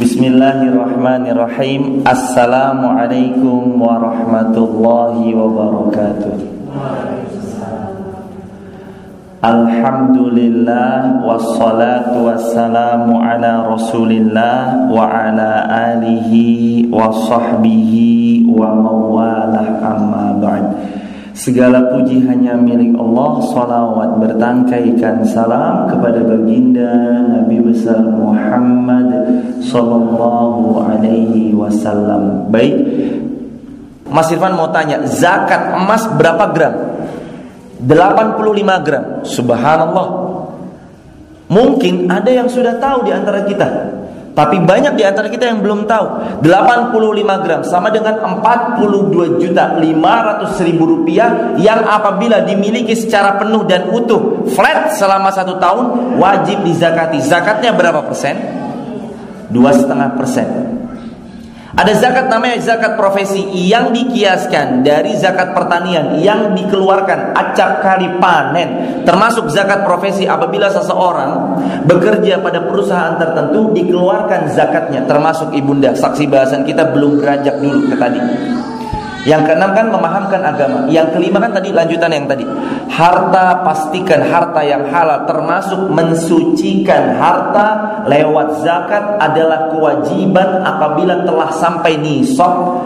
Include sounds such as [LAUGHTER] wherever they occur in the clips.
Bismillahirrahmanirrahim Assalamualaikum warahmatullahi wabarakatuh Alhamdulillah Wassalatu wassalamu ala rasulillah Wa ala alihi wa sahbihi wa mawalah amma ba'd Segala puji hanya milik Allah Salawat bertangkaikan salam kepada baginda Nabi besar Muhammad Sallallahu alaihi wasallam Baik Mas Irfan mau tanya Zakat emas berapa gram? 85 gram. Subhanallah. Mungkin ada yang sudah tahu di antara kita. Tapi banyak di antara kita yang belum tahu. 85 gram sama dengan 42 juta 500 ribu rupiah Yang apabila dimiliki secara penuh dan utuh Flat selama satu tahun Wajib dizakati. Zakatnya berapa persen? Dua setengah persen ada zakat namanya zakat profesi yang dikiaskan dari zakat pertanian yang dikeluarkan acap kali panen. Termasuk zakat profesi apabila seseorang bekerja pada perusahaan tertentu dikeluarkan zakatnya. Termasuk ibunda. Saksi bahasan kita belum beranjak dulu ke tadi. Yang keenam kan memahamkan agama. Yang kelima kan tadi lanjutan yang tadi. Harta pastikan harta yang halal termasuk mensucikan harta lewat zakat adalah kewajiban apabila telah sampai nisab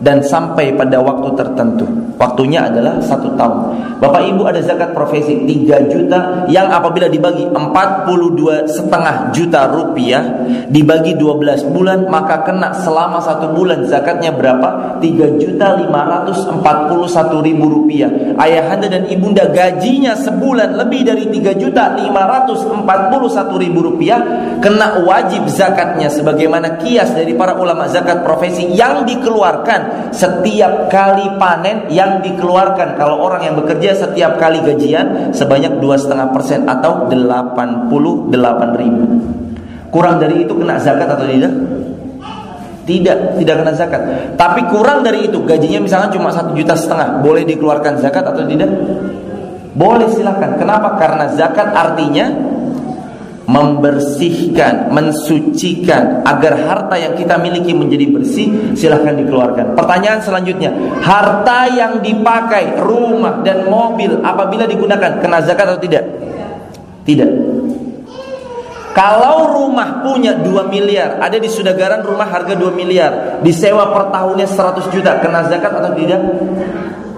dan sampai pada waktu tertentu. Waktunya adalah satu tahun. Bapak Ibu ada zakat profesi 3 juta yang apabila dibagi 42 setengah juta rupiah dibagi 12 bulan maka kena selama satu bulan zakatnya berapa? 3 juta 541 ribu rupiah. Ayahanda dan ibunda gajinya sebulan lebih dari 3 juta 541 ribu rupiah kena wajib zakatnya sebagaimana kias dari para ulama zakat profesi yang dikeluarkan setiap kali panen yang dikeluarkan. Kalau orang yang bekerja setiap kali gajian sebanyak dua setengah persen atau 88 ribu. Kurang dari itu kena zakat atau tidak? Tidak tidak kena zakat. Tapi kurang dari itu gajinya misalnya cuma satu juta setengah boleh dikeluarkan zakat atau tidak? Boleh silahkan kenapa? Karena zakat artinya membersihkan, mensucikan agar harta yang kita miliki menjadi bersih, silahkan dikeluarkan. Pertanyaan selanjutnya, harta yang dipakai rumah dan mobil apabila digunakan kena zakat atau tidak? Tidak. Kalau rumah punya 2 miliar, ada di Sudagaran rumah harga 2 miliar, disewa per tahunnya 100 juta, kena zakat atau tidak?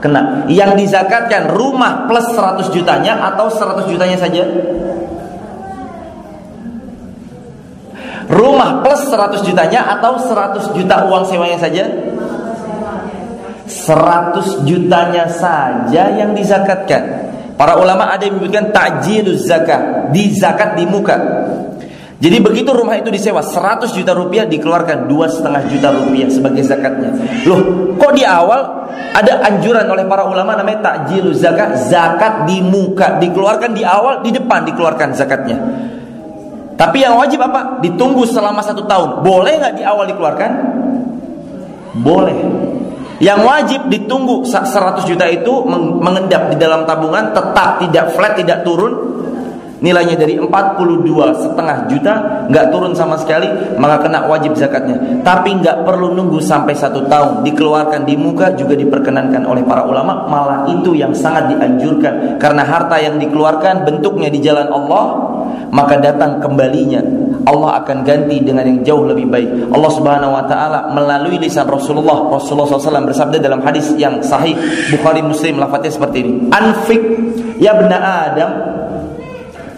Kena. Yang dizakatkan rumah plus 100 jutanya atau 100 jutanya saja? Rumah plus 100 jutanya atau 100 juta uang sewanya saja? 100 jutanya saja yang dizakatkan. Para ulama ada yang menyebutkan takjiluz zakat, di zakat di muka. Jadi begitu rumah itu disewa 100 juta rupiah dikeluarkan dua setengah juta rupiah sebagai zakatnya. Loh, kok di awal ada anjuran oleh para ulama namanya takjiluz zakat, zakat di muka dikeluarkan di awal, di depan dikeluarkan zakatnya. Tapi yang wajib apa? Ditunggu selama satu tahun. Boleh nggak di awal dikeluarkan? Boleh. Yang wajib ditunggu 100 juta itu mengendap di dalam tabungan tetap tidak flat tidak turun nilainya dari 42 setengah juta nggak turun sama sekali maka kena wajib zakatnya tapi nggak perlu nunggu sampai satu tahun dikeluarkan di muka juga diperkenankan oleh para ulama malah itu yang sangat dianjurkan karena harta yang dikeluarkan bentuknya di jalan Allah maka datang kembalinya Allah akan ganti dengan yang jauh lebih baik Allah subhanahu wa ta'ala melalui lisan Rasulullah Rasulullah SAW bersabda dalam hadis yang sahih Bukhari Muslim lafadznya seperti ini Anfik ya bena Adam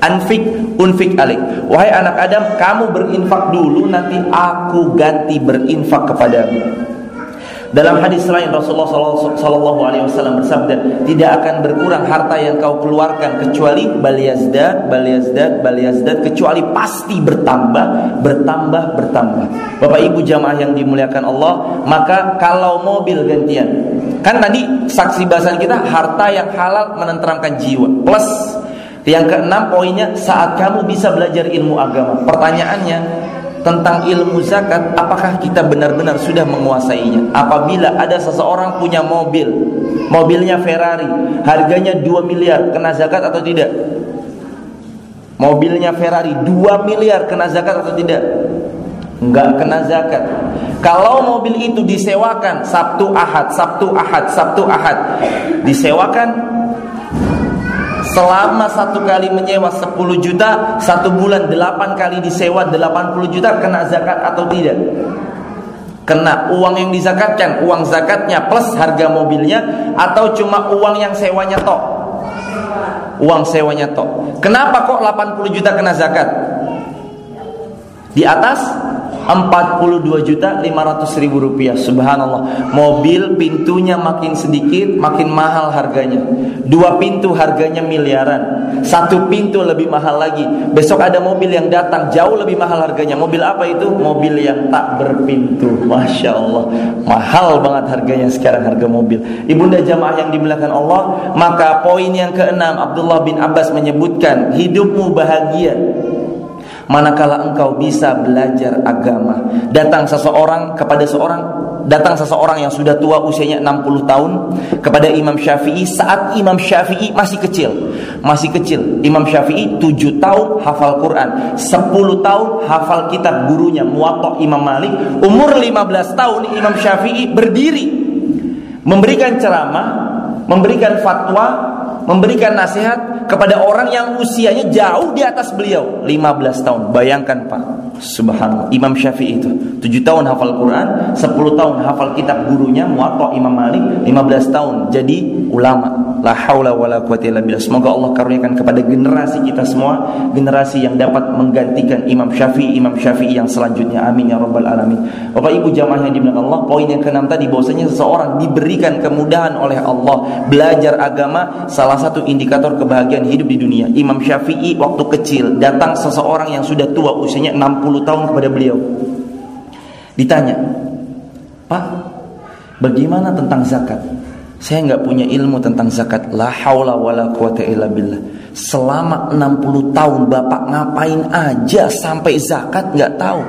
Anfik unfik alik. Wahai anak Adam, kamu berinfak dulu nanti aku ganti berinfak kepadamu. Dalam hadis lain Rasulullah Sallallahu Alaihi Wasallam bersabda, tidak akan berkurang harta yang kau keluarkan kecuali baliazdat, baliazdat, baliazdat, kecuali pasti bertambah, bertambah, bertambah. Bapak Ibu jamaah yang dimuliakan Allah, maka kalau mobil gantian, kan tadi saksi bahasan kita harta yang halal menenteramkan jiwa, plus yang keenam poinnya saat kamu bisa belajar ilmu agama. Pertanyaannya tentang ilmu zakat, apakah kita benar-benar sudah menguasainya? Apabila ada seseorang punya mobil, mobilnya Ferrari, harganya 2 miliar, kena zakat atau tidak? Mobilnya Ferrari 2 miliar kena zakat atau tidak? nggak kena zakat. Kalau mobil itu disewakan Sabtu Ahad, Sabtu Ahad, Sabtu Ahad, disewakan selama satu kali menyewa 10 juta, satu bulan 8 kali disewa 80 juta kena zakat atau tidak? Kena uang yang dizakatkan, uang zakatnya plus harga mobilnya atau cuma uang yang sewanya tok? Uang sewanya tok. Kenapa kok 80 juta kena zakat? Di atas 42 juta 500 ribu rupiah. Subhanallah. Mobil pintunya makin sedikit Makin mahal harganya. Dua pintu harganya miliaran. Satu pintu lebih mahal lagi. Besok ada mobil yang datang Jauh lebih mahal harganya. Mobil apa itu? Mobil yang tak berpintu. Masya Allah. Mahal banget harganya sekarang harga mobil. Ibunda jamaah yang dimuliakan Allah Maka poin yang keenam Abdullah bin Abbas menyebutkan Hidupmu bahagia manakala engkau bisa belajar agama. Datang seseorang kepada seorang datang seseorang yang sudah tua usianya 60 tahun kepada Imam Syafi'i saat Imam Syafi'i masih kecil. Masih kecil. Imam Syafi'i 7 tahun hafal Quran, 10 tahun hafal kitab gurunya Muwatta Imam Malik. Umur 15 tahun Imam Syafi'i berdiri memberikan ceramah, memberikan fatwa memberikan nasihat kepada orang yang usianya jauh di atas beliau. 15 tahun. Bayangkan Pak. Subhanallah. Imam Syafi'i itu. 7 tahun hafal Quran 10 tahun hafal kitab gurunya Muwatta Imam Malik 15 tahun jadi ulama la haula wala quwata illa billah semoga Allah karuniakan kepada generasi kita semua generasi yang dapat menggantikan Imam Syafi'i Imam Syafi'i yang selanjutnya amin ya rabbal alamin Bapak Ibu jamaah yang dimuliakan Allah poin yang keenam tadi bahwasanya seseorang diberikan kemudahan oleh Allah belajar agama salah satu indikator kebahagiaan hidup di dunia. Imam Syafi'i waktu kecil datang seseorang yang sudah tua usianya 60 tahun kepada beliau. Ditanya, "Pak, bagaimana tentang zakat?" Saya nggak punya ilmu tentang zakat. La haula wala quwata illa billah. Selama 60 tahun Bapak ngapain aja sampai zakat nggak tahu.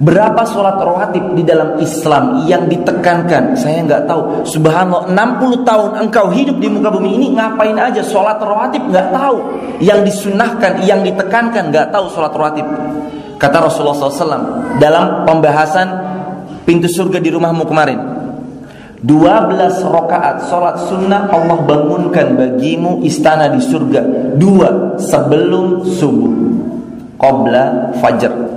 Berapa sholat rawatib di dalam Islam yang ditekankan? Saya nggak tahu. Subhanallah, 60 tahun engkau hidup di muka bumi ini ngapain aja sholat rawatib nggak tahu. Yang disunahkan, yang ditekankan nggak tahu sholat rawatib. Kata Rasulullah SAW dalam pembahasan pintu surga di rumahmu kemarin. 12 rakaat sholat sunnah Allah bangunkan bagimu istana di surga. Dua sebelum subuh. Qobla fajar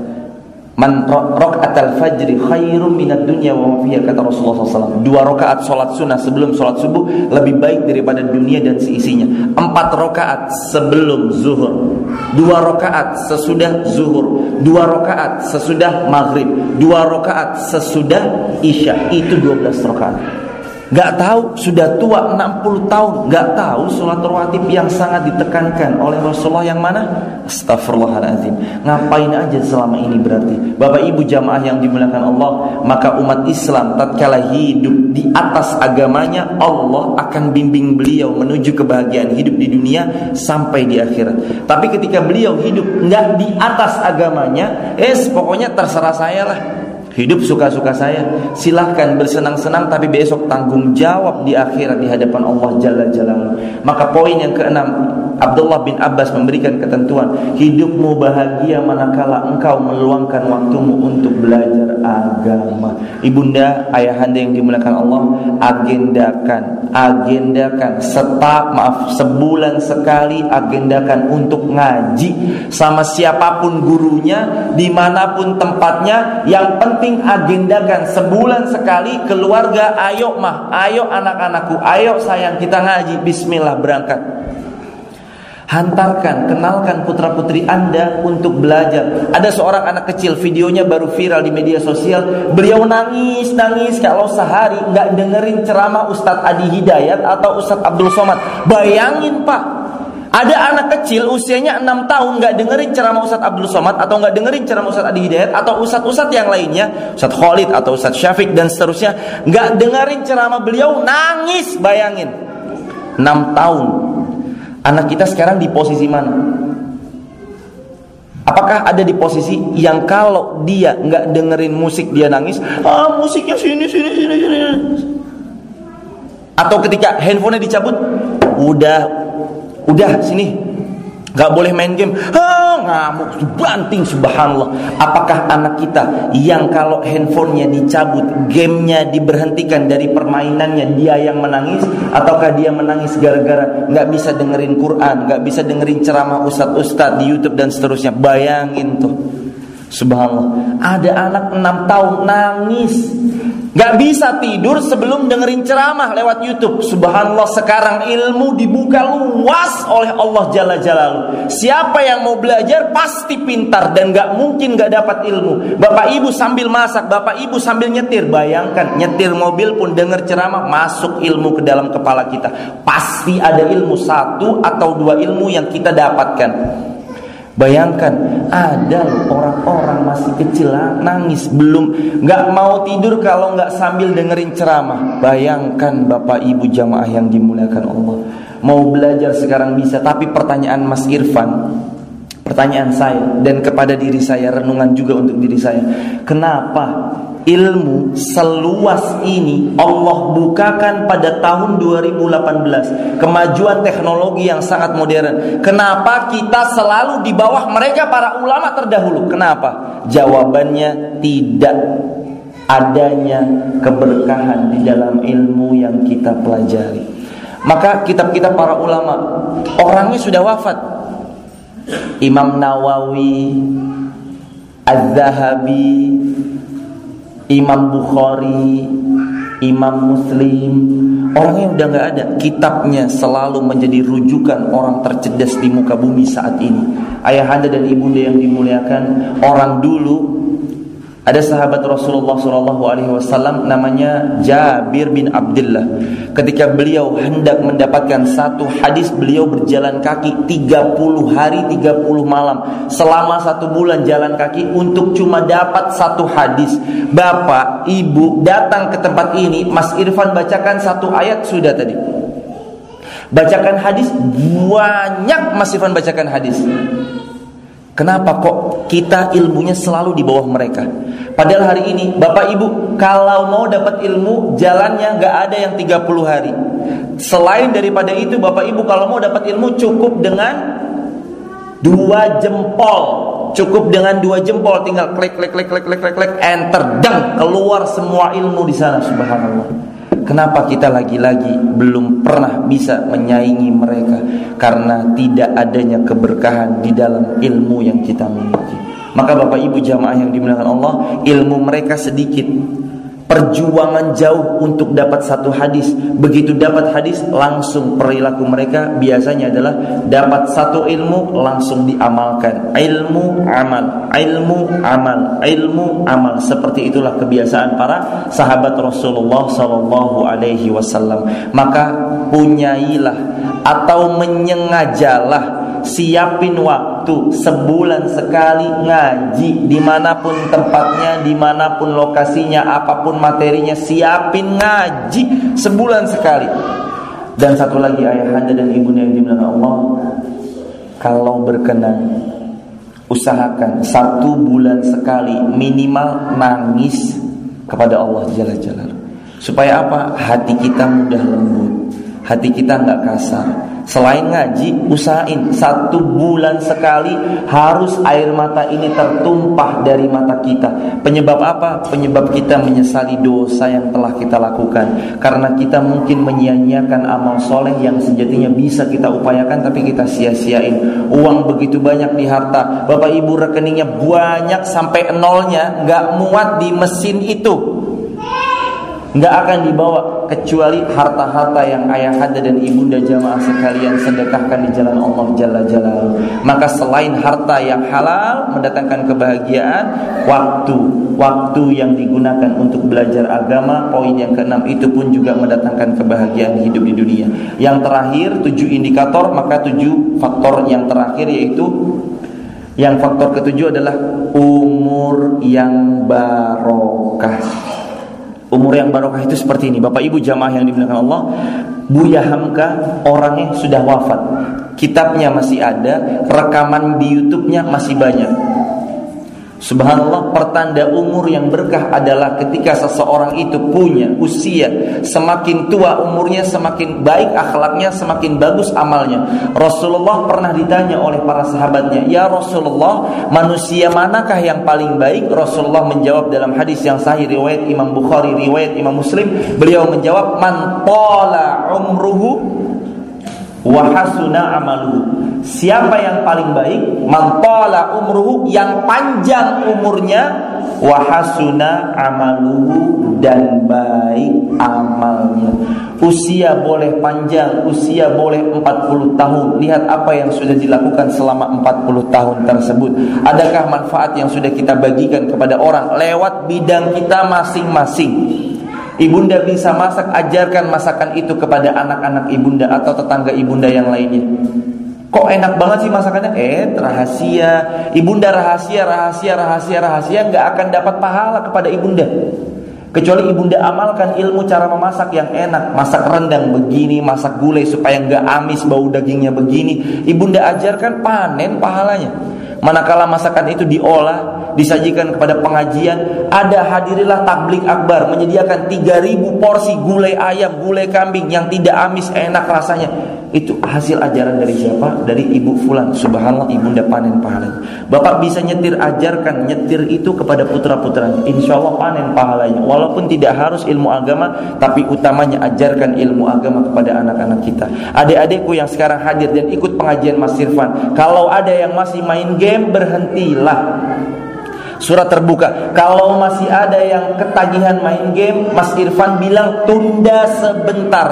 Man al fajri khairum minat dunya wa ma kata Rasulullah SAW. Dua rakaat solat sunnah sebelum solat subuh lebih baik daripada dunia dan seisinya. Empat rakaat sebelum zuhur. Dua rakaat sesudah zuhur. Dua rakaat sesudah maghrib. Dua rakaat sesudah isya. Itu dua belas rakaat. Gak tahu sudah tua 60 tahun Gak tahu sholat rawatib yang sangat ditekankan oleh Rasulullah yang mana? Astagfirullahaladzim Ngapain aja selama ini berarti Bapak ibu jamaah yang dimuliakan Allah Maka umat Islam tatkala hidup di atas agamanya Allah akan bimbing beliau menuju kebahagiaan hidup di dunia Sampai di akhirat Tapi ketika beliau hidup nggak di atas agamanya Es pokoknya terserah saya lah Hidup suka-suka saya. Silahkan bersenang-senang tapi besok tanggung jawab di akhirat di hadapan Allah Jalla Jalla. Maka poin yang keenam Abdullah bin Abbas memberikan ketentuan hidupmu bahagia manakala engkau meluangkan waktumu untuk belajar agama. Ibunda ayahanda yang dimuliakan Allah agendakan agendakan setap maaf sebulan sekali agendakan untuk ngaji sama siapa pun gurunya di mana pun tempatnya. Yang penting agendakan sebulan sekali keluarga ayo mah ayo anak-anakku ayo sayang kita ngaji. Bismillah berangkat Hantarkan, kenalkan putra-putri Anda untuk belajar. Ada seorang anak kecil, videonya baru viral di media sosial. Beliau nangis-nangis kalau sehari nggak dengerin ceramah Ustadz Adi Hidayat atau Ustadz Abdul Somad. Bayangin Pak, ada anak kecil usianya 6 tahun nggak dengerin ceramah Ustadz Abdul Somad atau nggak dengerin ceramah Ustadz Adi Hidayat atau Ustadz-Ustadz yang lainnya, Ustadz Khalid atau Ustadz Syafiq dan seterusnya, nggak dengerin ceramah beliau nangis, bayangin. 6 tahun Anak kita sekarang di posisi mana? Apakah ada di posisi yang kalau dia nggak dengerin musik dia nangis, ah musiknya sini sini sini sini. Atau ketika handphonenya dicabut, udah udah sini, nggak boleh main game. Ah mengamuk, banting subhanallah. Apakah anak kita yang kalau handphonenya dicabut, gamenya diberhentikan dari permainannya, dia yang menangis, ataukah dia menangis gara-gara nggak bisa dengerin Quran, nggak bisa dengerin ceramah ustadz-ustadz di YouTube dan seterusnya? Bayangin tuh. Subhanallah. Ada anak 6 tahun nangis Gak bisa tidur sebelum dengerin ceramah lewat YouTube. Subhanallah sekarang ilmu dibuka luas oleh Allah Jalla Jalaluhu. Siapa yang mau belajar pasti pintar dan gak mungkin gak dapat ilmu. Bapak ibu sambil masak, bapak ibu sambil nyetir. Bayangkan nyetir mobil pun denger ceramah masuk ilmu ke dalam kepala kita. Pasti ada ilmu satu atau dua ilmu yang kita dapatkan. Bayangkan ada orang-orang masih kecil nangis belum nggak mau tidur kalau nggak sambil dengerin ceramah. Bayangkan bapak ibu jamaah yang dimuliakan Allah mau belajar sekarang bisa tapi pertanyaan Mas Irfan pertanyaan saya dan kepada diri saya renungan juga untuk diri saya. Kenapa ilmu seluas ini Allah bukakan pada tahun 2018 kemajuan teknologi yang sangat modern. Kenapa kita selalu di bawah mereka para ulama terdahulu? Kenapa? Jawabannya tidak adanya keberkahan di dalam ilmu yang kita pelajari. Maka kitab-kitab para ulama orangnya sudah wafat Imam Nawawi Az-Zahabi Imam Bukhari, Imam Muslim, orang yang udah nggak ada, kitabnya selalu menjadi rujukan orang tercerdas di muka bumi saat ini. Ayahanda dan ibunda yang dimuliakan, orang dulu ada sahabat Rasulullah Wasallam namanya Jabir bin Abdullah. Ketika beliau hendak mendapatkan satu hadis, beliau berjalan kaki 30 hari 30 malam selama satu bulan jalan kaki untuk cuma dapat satu hadis. Bapak, ibu datang ke tempat ini, Mas Irfan bacakan satu ayat sudah tadi. Bacakan hadis banyak Mas Irfan bacakan hadis. Kenapa kok kita ilmunya selalu di bawah mereka? Padahal hari ini Bapak Ibu kalau mau dapat ilmu jalannya nggak ada yang 30 hari. Selain daripada itu Bapak Ibu kalau mau dapat ilmu cukup dengan dua jempol. Cukup dengan dua jempol tinggal klik klik klik klik klik klik, klik enter dan keluar semua ilmu di sana subhanallah. Kenapa kita lagi-lagi belum pernah bisa menyaingi mereka? Karena tidak adanya keberkahan di dalam ilmu yang kita miliki. Maka Bapak Ibu jamaah yang dimuliakan Allah Ilmu mereka sedikit perjuangan jauh untuk dapat satu hadis. Begitu dapat hadis, langsung perilaku mereka biasanya adalah dapat satu ilmu langsung diamalkan. Ilmu amal, ilmu amal, ilmu amal. Seperti itulah kebiasaan para sahabat Rasulullah Sallallahu Alaihi Wasallam. Maka punyailah atau menyengajalah siapin waktu sebulan sekali ngaji di mana pun tempatnya di mana pun lokasinya apa pun materinya siapin ngaji sebulan sekali. Dan satu lagi ayahanda dan ibunya yang dimuliakan Allah kalau berkenan usahakan satu bulan sekali minimal nangis kepada Allah Jalla supaya apa? Hati kita mudah lembut hati kita nggak kasar Selain ngaji, usahain satu bulan sekali harus air mata ini tertumpah dari mata kita. Penyebab apa? Penyebab kita menyesali dosa yang telah kita lakukan. Karena kita mungkin menyia-nyiakan amal soleh yang sejatinya bisa kita upayakan tapi kita sia-siain. Uang begitu banyak di harta, bapak ibu rekeningnya banyak sampai nolnya, nggak muat di mesin itu nggak akan dibawa kecuali harta-harta yang ayahanda dan ibunda jamaah sekalian sedekahkan di jalan Allah Jalla Jalla. Maka selain harta yang halal mendatangkan kebahagiaan, waktu waktu yang digunakan untuk belajar agama, poin yang keenam itu pun juga mendatangkan kebahagiaan hidup di dunia. Yang terakhir tujuh indikator, maka tujuh faktor yang terakhir yaitu yang faktor ketujuh adalah umur yang barokah. Umur yang barokah itu seperti ini. Bapak Ibu jamaah yang dimuliakan Allah, Buya Hamka orangnya sudah wafat. Kitabnya masih ada, rekaman di YouTube-nya masih banyak. Subhanallah pertanda umur yang berkah adalah ketika seseorang itu punya usia semakin tua umurnya semakin baik akhlaknya semakin bagus amalnya. Rasulullah pernah ditanya oleh para sahabatnya, "Ya Rasulullah, manusia manakah yang paling baik?" Rasulullah menjawab dalam hadis yang sahih riwayat Imam Bukhari, riwayat Imam Muslim, beliau menjawab, "Man tala umruhu wa hasuna amaluhu." Siapa yang paling baik? Mantala umruhu yang panjang umurnya wahasuna amaluhu dan baik amalnya. Usia boleh panjang, usia boleh 40 tahun. Lihat apa yang sudah dilakukan selama 40 tahun tersebut. Adakah manfaat yang sudah kita bagikan kepada orang lewat bidang kita masing-masing? Ibunda bisa masak, ajarkan masakan itu kepada anak-anak ibunda atau tetangga ibunda yang lainnya. Kok enak banget sih masakannya? Eh, rahasia. Ibunda rahasia, rahasia, rahasia, rahasia nggak akan dapat pahala kepada ibunda. Kecuali ibunda amalkan ilmu cara memasak yang enak, masak rendang begini, masak gulai supaya nggak amis bau dagingnya begini. Ibunda ajarkan panen pahalanya. Manakala masakan itu diolah, disajikan kepada pengajian, ada hadirilah tablik akbar menyediakan 3000 porsi gulai ayam, gulai kambing yang tidak amis, enak rasanya itu hasil ajaran dari siapa? Dari ibu fulan. Subhanallah ibunda panen pahalanya. Bapak bisa nyetir ajarkan nyetir itu kepada putra putranya. Insya Allah panen pahalanya. Walaupun tidak harus ilmu agama, tapi utamanya ajarkan ilmu agama kepada anak-anak kita. Adik-adikku yang sekarang hadir dan ikut pengajian Mas Irfan, kalau ada yang masih main game berhentilah. Surat terbuka. Kalau masih ada yang ketagihan main game, Mas Irfan bilang tunda sebentar.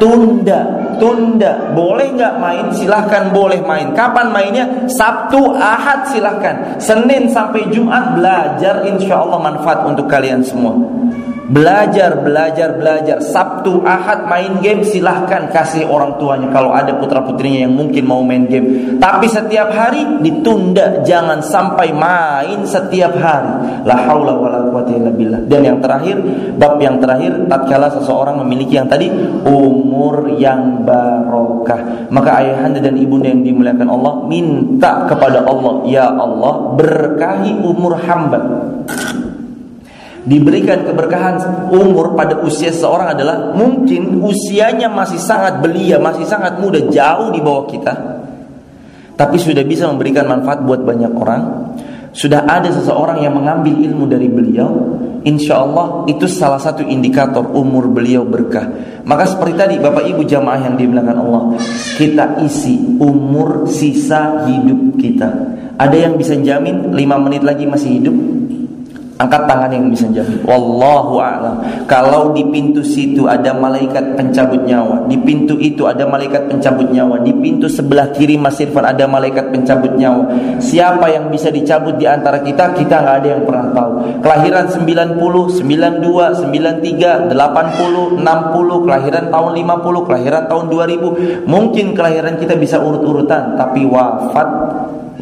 Tunda, tunda. Boleh nggak main? Silahkan boleh main. Kapan mainnya? Sabtu, Ahad silahkan. Senin sampai Jumat belajar. Insya Allah manfaat untuk kalian semua. Belajar, belajar, belajar. Sabtu, Ahad main game silahkan kasih orang tuanya kalau ada putra putrinya yang mungkin mau main game. Tapi setiap hari ditunda, jangan sampai main setiap hari. La haula wala quwata illa billah. Dan yang terakhir, bab yang terakhir, tatkala seseorang memiliki yang tadi umur yang barokah, maka ayahanda dan ibunda yang dimuliakan Allah minta kepada Allah, ya Allah berkahi umur hamba diberikan keberkahan umur pada usia seseorang adalah mungkin usianya masih sangat belia, masih sangat muda, jauh di bawah kita. Tapi sudah bisa memberikan manfaat buat banyak orang. Sudah ada seseorang yang mengambil ilmu dari beliau. Insya Allah itu salah satu indikator umur beliau berkah. Maka seperti tadi Bapak Ibu jamaah yang dimuliakan Allah, kita isi umur sisa hidup kita. Ada yang bisa jamin 5 menit lagi masih hidup? Angkat tangan yang bisa jamin. Wallahu a'lam. Kalau di pintu situ ada malaikat pencabut nyawa, di pintu itu ada malaikat pencabut nyawa, di pintu sebelah kiri Mas Irfan ada malaikat pencabut nyawa. Siapa yang bisa dicabut di antara kita? Kita nggak ada yang pernah tahu. Kelahiran 90, 92, 93, 80, 60, kelahiran tahun 50, kelahiran tahun 2000. Mungkin kelahiran kita bisa urut-urutan, tapi wafat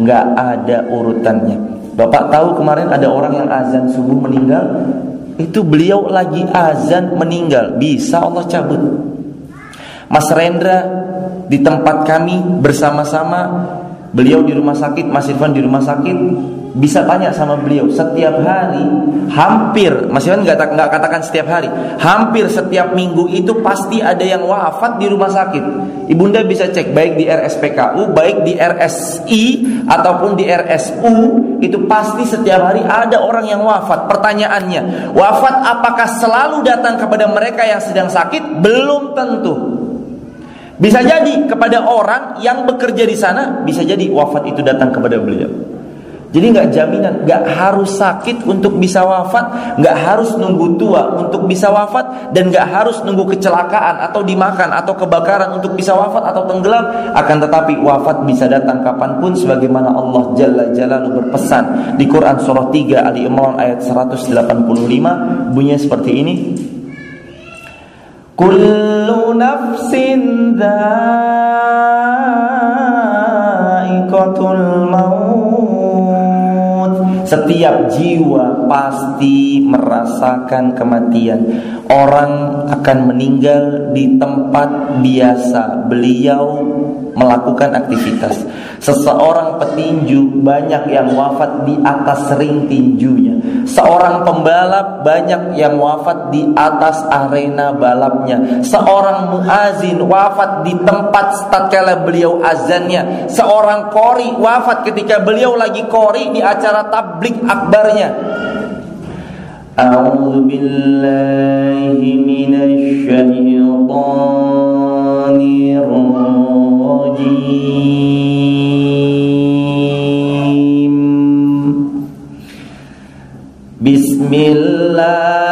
nggak ada urutannya. Bapak tahu kemarin ada orang yang azan subuh meninggal? Itu beliau lagi azan meninggal. Bisa Allah cabut. Mas Rendra di tempat kami bersama-sama Beliau di rumah sakit, Mas Irfan di rumah sakit bisa tanya sama beliau setiap hari hampir masih kan nggak nggak katakan setiap hari hampir setiap minggu itu pasti ada yang wafat di rumah sakit. Ibunda bisa cek baik di RSPKU baik di RSI ataupun di RSU itu pasti setiap hari ada orang yang wafat. Pertanyaannya wafat apakah selalu datang kepada mereka yang sedang sakit? Belum tentu. Bisa jadi kepada orang yang bekerja di sana bisa jadi wafat itu datang kepada beliau jadi nggak jaminan, nggak harus sakit untuk bisa wafat, nggak harus nunggu tua untuk bisa wafat, dan nggak harus nunggu kecelakaan atau dimakan atau kebakaran untuk bisa wafat atau tenggelam. Akan tetapi wafat bisa datang kapan pun, sebagaimana Allah Jalla Jalaluhu berpesan di Quran surah 3 Ali Imran ayat 185 bunyinya seperti ini. Kullu nafsin dha'iqatul setiap jiwa pasti merasakan kematian. Orang akan meninggal di tempat biasa. Beliau melakukan aktivitas. Seseorang petinju banyak yang wafat di atas ring tinjunya. Seorang pembalap banyak yang wafat di atas arena balapnya. Seorang muazin wafat di tempat tatkala beliau azannya. Seorang kori wafat ketika beliau lagi kori di acara tablik akbarnya. A'udzu billahi minasy syaithanir rajim. الله.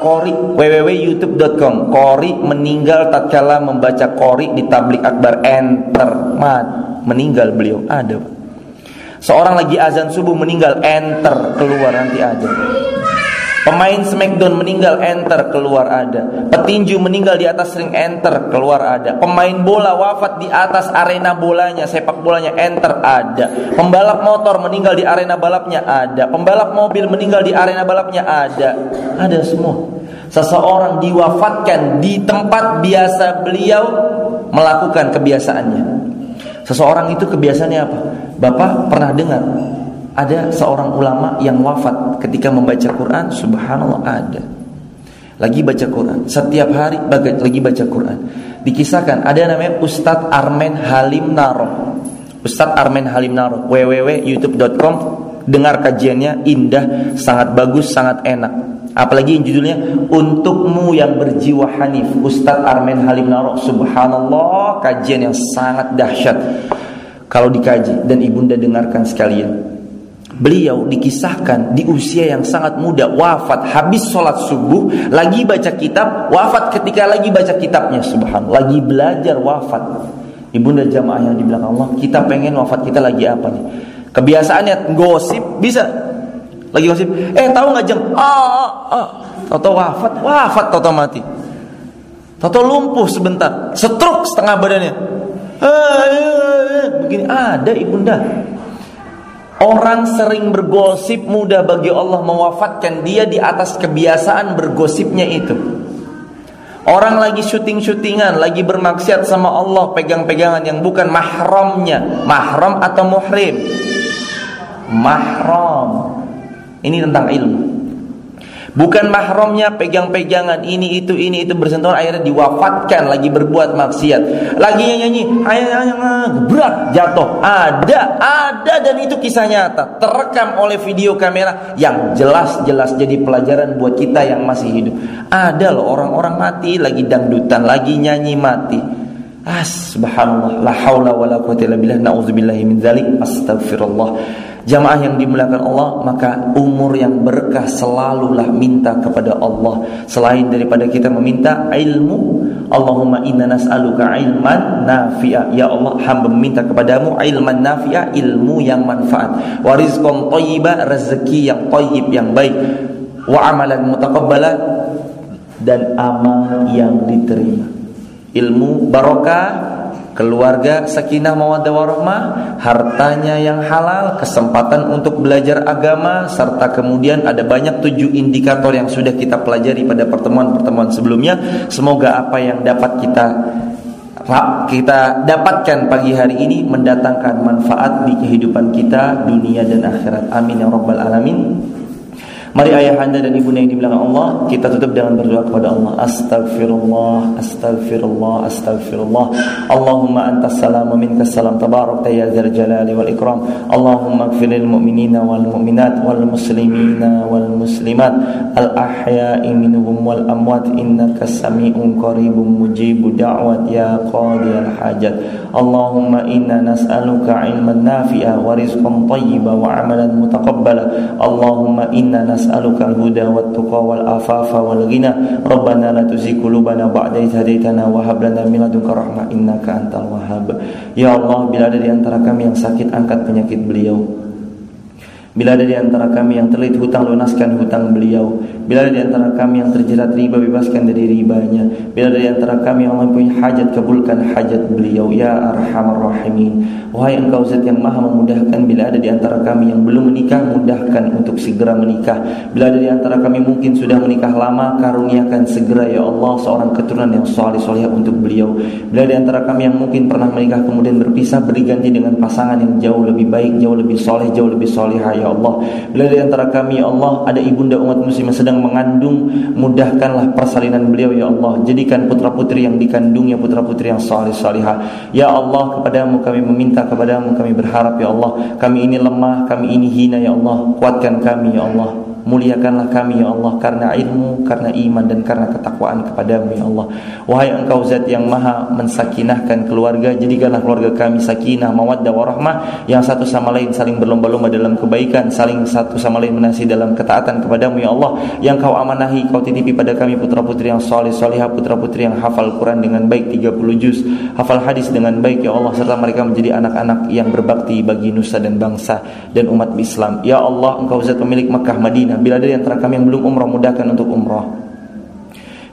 Kori www.youtube.com Kori meninggal tatkala membaca kori di tablik akbar. Enter. Mat meninggal beliau. Ada Seorang lagi azan subuh meninggal. Enter. Keluar nanti ada Pemain Smackdown meninggal enter keluar ada. Petinju meninggal di atas ring enter keluar ada. Pemain bola wafat di atas arena bolanya, sepak bolanya enter ada. Pembalap motor meninggal di arena balapnya ada. Pembalap mobil meninggal di arena balapnya ada. Ada semua. Seseorang diwafatkan di tempat biasa beliau melakukan kebiasaannya. Seseorang itu kebiasaannya apa? Bapak pernah dengar ada seorang ulama yang wafat ketika membaca Quran, subhanallah ada. Lagi baca Quran, setiap hari lagi baca Quran. Dikisahkan ada namanya Ustadz Armen Halim Naro. Ustadz Armen Halim Naro, www.youtube.com dengar kajiannya indah, sangat bagus, sangat enak. Apalagi yang judulnya Untukmu yang berjiwa hanif Ustadz Armen Halim Naro Subhanallah kajian yang sangat dahsyat Kalau dikaji dan ibunda dengarkan sekalian Beliau dikisahkan di usia yang sangat muda. Wafat habis sholat subuh lagi baca kitab wafat ketika lagi baca kitabnya. Subhanallah. Lagi belajar wafat. Ibunda jamaah yang di belakang Allah kita pengen wafat kita lagi apa nih? Kebiasaannya gosip bisa? Lagi gosip? Eh tahu nggak jeng? Ah, ah, ah. Toto wafat wafat Toto mati. Toto lumpuh sebentar stroke setengah badannya. Eh, eh, eh. begini ada ibunda Orang sering bergosip mudah bagi Allah mewafatkan dia di atas kebiasaan bergosipnya itu. Orang lagi syuting-syutingan, lagi bermaksiat sama Allah, pegang-pegangan yang bukan mahramnya, mahram atau muhrim. Mahram. Ini tentang ilmu. Bukan mahramnya pegang-pegangan ini itu ini itu bersentuhan akhirnya diwafatkan lagi berbuat maksiat. Lagi nyanyi ayah berat jatuh. Ada, ada dan itu kisah nyata terekam oleh video kamera yang jelas-jelas jadi pelajaran buat kita yang masih hidup. Ada loh orang-orang mati lagi dangdutan, lagi nyanyi mati. As subhanallah la haula wala quwwata illa billah min dzalik astagfirullah Jamaah yang dimuliakan Allah, maka umur yang berkah selalulah minta kepada Allah. Selain daripada kita meminta ilmu, Allahumma inna nas'aluka ilman nafi'a. Ya Allah, hamba meminta kepadamu ilman nafi'a, ilmu yang manfaat. Wa rizqan thayyiba, rezeki yang thayyib yang baik. Wa amalan mutaqabbala dan amal yang diterima. Ilmu barokah keluarga sakinah mawaddah warahmah, hartanya yang halal, kesempatan untuk belajar agama serta kemudian ada banyak tujuh indikator yang sudah kita pelajari pada pertemuan-pertemuan sebelumnya. Semoga apa yang dapat kita kita dapatkan pagi hari ini mendatangkan manfaat di kehidupan kita dunia dan akhirat. Amin ya rabbal alamin. Mari ayah anda dan ibu yang di belakang Allah Kita tutup dengan berdoa kepada Allah. Astaghfirullah Astaghfirullah Astaghfirullah. Allahumma antas salam minkas salam Tabarak ya zal jalali wal ikram. Allahumma gfiril mu'minina wal mu'minat Wal muslimina wal muslimat. Al ahya'i minhum wal amwat Innaka sami'un qaribun mujibu da'wat Ya qadi al hajat. Allahumma inna nas'aluka ilman nafi'a Wa rizqan tayyiba wa amalan mutaqabbala. Allahumma inna nas'aluka نسألك الهدى والتقى والعفاف والغنى ربنا لا تزغ قلوبنا بعد إذ هديتنا وهب لنا من لدنك رحمة إنك أنت الوهاب Ya Allah bila ada di antara kami yang sakit angkat penyakit beliau Bila ada di antara kami yang terlilit hutang lunaskan hutang beliau. Bila ada di antara kami yang terjerat riba bebaskan dari ribanya. Bila ada di antara kami yang mempunyai hajat kabulkan hajat beliau ya arhamar rahimin. Wahai Engkau Zat yang Maha memudahkan bila ada di antara kami yang belum menikah mudahkan untuk segera menikah. Bila ada di antara kami mungkin sudah menikah lama karuniakan segera ya Allah seorang keturunan yang saleh saleh untuk beliau. Bila ada di antara kami yang mungkin pernah menikah kemudian berpisah berganti dengan pasangan yang jauh lebih baik, jauh lebih soleh, jauh lebih solehah ya Allah. Bila di antara kami ya Allah ada ibunda umat muslim yang sedang mengandung, mudahkanlah persalinan beliau ya Allah. Jadikan putra-putri yang dikandungnya putra-putri yang saleh salihah. Ya Allah, kepadamu kami meminta, kepadamu kami berharap ya Allah. Kami ini lemah, kami ini hina ya Allah. Kuatkan kami ya Allah. Muliakanlah kami ya Allah karena ilmu, karena iman dan karena ketakwaan kepadamu ya Allah. Wahai engkau zat yang maha mensakinahkan keluarga, jadikanlah keluarga kami sakinah, mawaddah warahmah yang satu sama lain saling berlomba-lomba dalam kebaikan, saling satu sama lain menasih dalam ketaatan kepadamu ya Allah. Yang kau amanahi, kau titipi pada kami putra-putri yang soleh solehah, putra-putri yang hafal Quran dengan baik 30 juz, hafal hadis dengan baik ya Allah serta mereka menjadi anak-anak yang berbakti bagi nusa dan bangsa dan umat Islam. Ya Allah, engkau zat pemilik Mekah Madinah Bila ada di antara kami yang belum umrah mudahkan untuk umrah.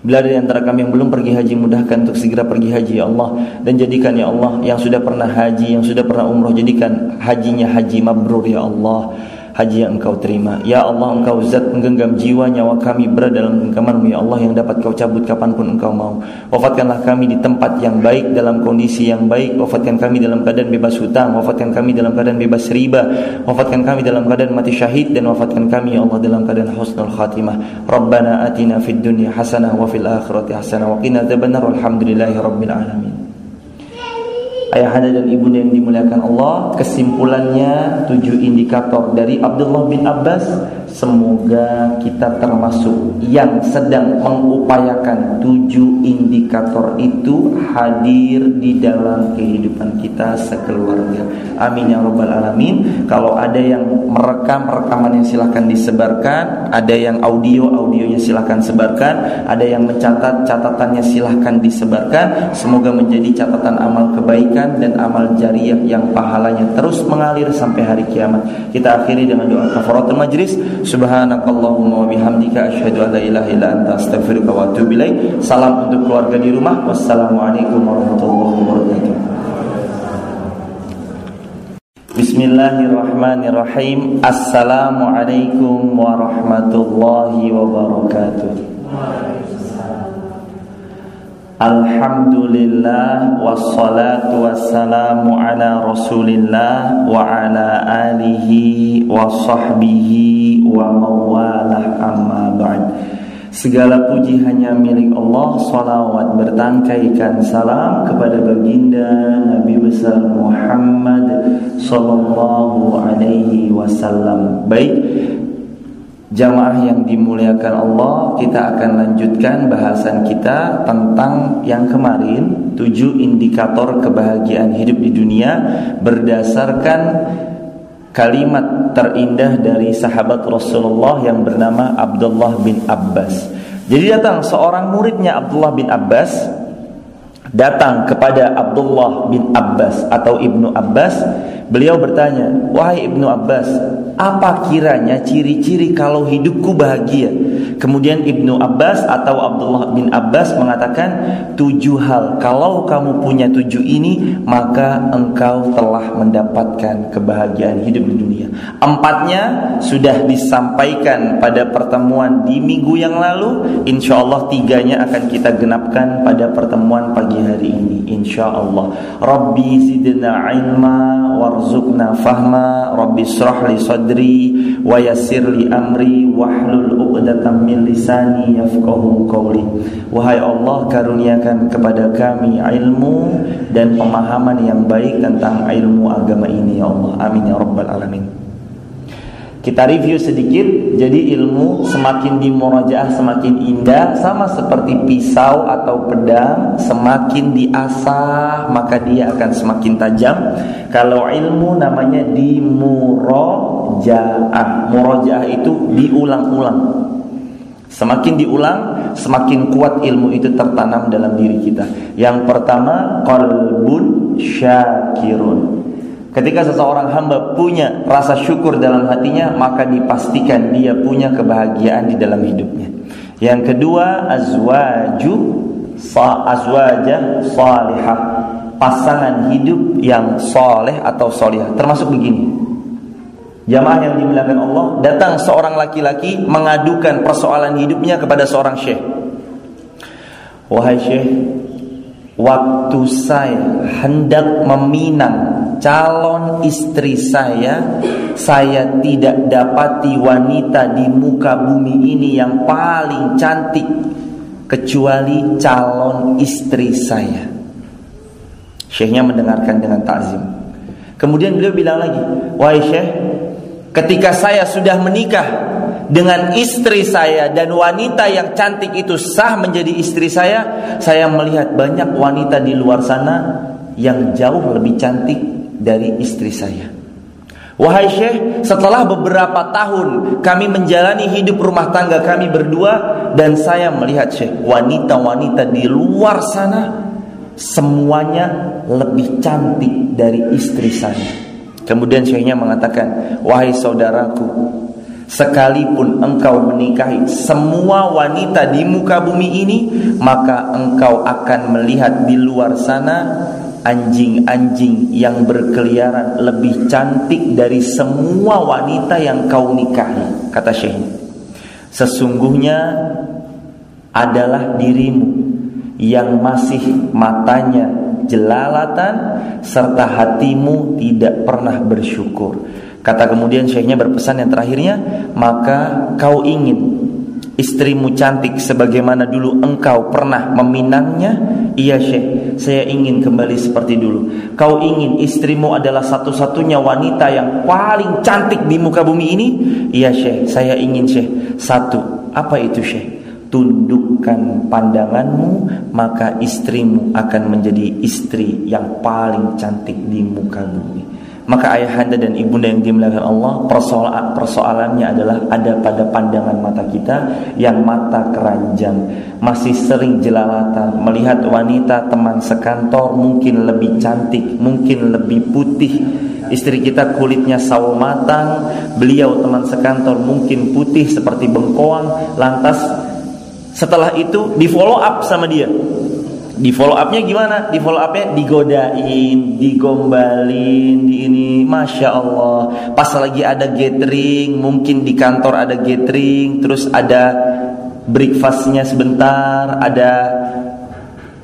Bila ada di antara kami yang belum pergi haji mudahkan untuk segera pergi haji ya Allah dan jadikan ya Allah yang sudah pernah haji yang sudah pernah umrah jadikan hajinya haji mabrur ya Allah haji yang engkau terima. Ya Allah engkau zat menggenggam jiwa nyawa kami berada dalam genggamanmu ya Allah yang dapat kau cabut kapan pun engkau mau. Wafatkanlah kami di tempat yang baik dalam kondisi yang baik. Wafatkan kami dalam keadaan bebas hutang. Wafatkan kami dalam keadaan bebas riba. Wafatkan kami dalam keadaan mati syahid dan wafatkan kami ya Allah dalam keadaan husnul khatimah. Rabbana atina fid dunya hasanah wa fil akhirati hasanah wa qina adzabannar. Alhamdulillahi rabbil alamin. Ayahanda dan ibunda yang dimuliakan Allah Kesimpulannya tujuh indikator dari Abdullah bin Abbas Semoga kita termasuk yang sedang mengupayakan tujuh indikator itu hadir di dalam kehidupan kita sekeluarga. Amin ya robbal alamin. Kalau ada yang merekam rekamannya silahkan disebarkan, ada yang audio audionya silahkan sebarkan, ada yang mencatat catatannya silahkan disebarkan. Semoga menjadi catatan amal kebaikan dan amal jariah yang pahalanya terus mengalir sampai hari kiamat. Kita akhiri dengan doa kafaratul majlis. Subhanakallahumma wa bihamdika asyhadu an la ilaha illa anta astaghfiruka wa atubu ilaik. Salam untuk keluarga di rumah. Wassalamualaikum warahmatullahi wabarakatuh. Bismillahirrahmanirrahim. Assalamualaikum warahmatullahi wabarakatuh. Alhamdulillah wassalatu wassalamu ala rasulillah wa ala alihi wa sahbihi wa mawalah. Amma ba'd. Segala puji hanya milik Allah Salawat bertangkaikan salam kepada baginda Nabi besar Muhammad Sallallahu alaihi wasallam. Baik Jamaah yang dimuliakan Allah Kita akan lanjutkan bahasan kita Tentang yang kemarin Tujuh indikator kebahagiaan hidup di dunia Berdasarkan Kalimat terindah dari sahabat Rasulullah Yang bernama Abdullah bin Abbas. Jadi datang seorang muridnya Abdullah bin Abbas Datang kepada Abdullah bin Abbas Atau Ibnu Abbas. Beliau bertanya Wahai Ibnu Abbas apa kiranya ciri-ciri kalau hidupku bahagia? Kemudian Ibnu Abbas atau Abdullah bin Abbas mengatakan tujuh hal. Kalau kamu punya tujuh ini, maka engkau telah mendapatkan kebahagiaan hidup di dunia. Empatnya sudah disampaikan pada pertemuan di minggu yang lalu. Insya Allah tiganya akan kita genapkan pada pertemuan pagi hari ini. Insya Allah. Rabbi zidna ilma warzuqna fahma. Rabbi srahli sadri wa yassir li amri wahlul 'uqdatam min lisani yafqahu qawli. Wahai Allah, karuniakan kepada kami ilmu dan pemahaman yang baik tentang ilmu agama ini ya Allah. Amin ya rabbal alamin. Kita review sedikit, jadi ilmu semakin dimurajaah semakin indah sama seperti pisau atau pedang, semakin diasah maka dia akan semakin tajam. Kalau ilmu namanya dimurajaah. Murajaah itu diulang-ulang. Semakin diulang, semakin kuat ilmu itu tertanam dalam diri kita. Yang pertama, qalbun syakirun Ketika seseorang hamba punya rasa syukur dalam hatinya, maka dipastikan dia punya kebahagiaan di dalam hidupnya. Yang kedua, azwaju sa azwaja salihah. Pasangan hidup yang soleh atau solihah. Termasuk begini. Jamaah yang dimuliakan Allah, datang seorang laki-laki mengadukan persoalan hidupnya kepada seorang syekh. Wahai syekh, waktu saya hendak meminang calon istri saya saya tidak dapati wanita di muka bumi ini yang paling cantik kecuali calon istri saya Syekhnya mendengarkan dengan takzim kemudian beliau bilang lagi wahai syekh ketika saya sudah menikah dengan istri saya dan wanita yang cantik itu sah menjadi istri saya saya melihat banyak wanita di luar sana yang jauh lebih cantik dari istri saya. Wahai Syekh, setelah beberapa tahun kami menjalani hidup rumah tangga kami berdua dan saya melihat Syekh, wanita-wanita di luar sana semuanya lebih cantik dari istri saya. Kemudian Syekhnya mengatakan, "Wahai saudaraku, sekalipun engkau menikahi semua wanita di muka bumi ini, maka engkau akan melihat di luar sana anjing-anjing yang berkeliaran lebih cantik dari semua wanita yang kau nikahi kata Syekh. Sesungguhnya adalah dirimu yang masih matanya jelalatan serta hatimu tidak pernah bersyukur kata kemudian Syekhnya berpesan yang terakhirnya maka kau ingin istrimu cantik sebagaimana dulu engkau pernah meminangnya? Iya Syekh, saya ingin kembali seperti dulu. Kau ingin istrimu adalah satu-satunya wanita yang paling cantik di muka bumi ini? Iya Syekh, saya ingin Syekh. Satu, apa itu Syekh? Tundukkan pandanganmu, maka istrimu akan menjadi istri yang paling cantik di muka bumi. Maka ayahanda dan ibunda yang dimuliakan Allah persoalan persoalannya adalah ada pada pandangan mata kita yang mata keranjang. Masih sering jelalatan melihat wanita teman sekantor mungkin lebih cantik mungkin lebih putih. Istri kita kulitnya sawo matang beliau teman sekantor mungkin putih seperti bengkoang. Lantas setelah itu di follow up sama dia di follow upnya gimana? Di follow upnya digodain, digombalin, di ini, masya Allah. Pas lagi ada gathering, mungkin di kantor ada gathering, terus ada breakfastnya sebentar, ada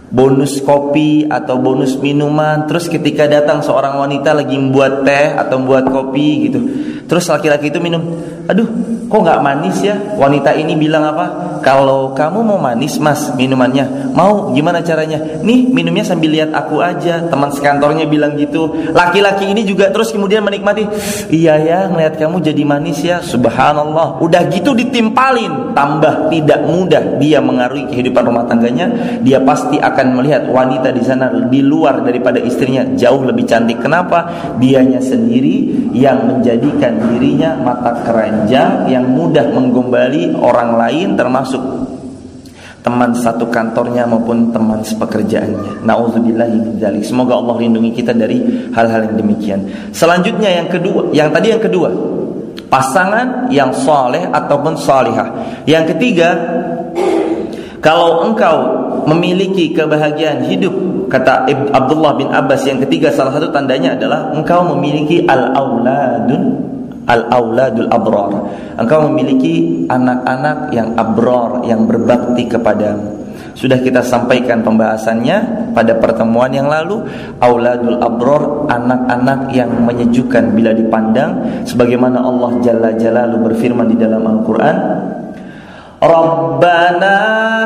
bonus kopi atau bonus minuman. Terus ketika datang seorang wanita lagi membuat teh atau membuat kopi gitu, terus laki-laki itu minum, aduh, kok nggak manis ya? Wanita ini bilang apa? kalau kamu mau manis mas minumannya. Mau gimana caranya? Nih minumnya sambil lihat aku aja. Teman sekantornya bilang gitu. Laki-laki ini juga terus kemudian menikmati. Iya ya ngeliat kamu jadi manis ya. Subhanallah. Udah gitu ditimpalin. Tambah tidak mudah dia mengaruhi kehidupan rumah tangganya. Dia pasti akan melihat wanita di sana di luar daripada istrinya. Jauh lebih cantik. Kenapa? Dianya sendiri yang menjadikan dirinya mata keranjang yang mudah menggombali orang lain termasuk teman satu kantornya maupun teman sepekerjaannya. Nauzubillahi. Semoga Allah lindungi kita dari hal-hal yang demikian. Selanjutnya yang kedua, yang tadi yang kedua, pasangan yang soleh ataupun salihah. Yang ketiga, kalau engkau memiliki kebahagiaan hidup, kata Abdullah bin Abbas yang ketiga salah satu tandanya adalah engkau memiliki al-auladun al-auladul abrar. Engkau memiliki anak-anak yang abrar yang berbakti kepadamu. Sudah kita sampaikan pembahasannya pada pertemuan yang lalu Auladul Abror Anak-anak yang menyejukkan bila dipandang Sebagaimana Allah Jalla Jalalu berfirman di dalam Al-Quran Rabbana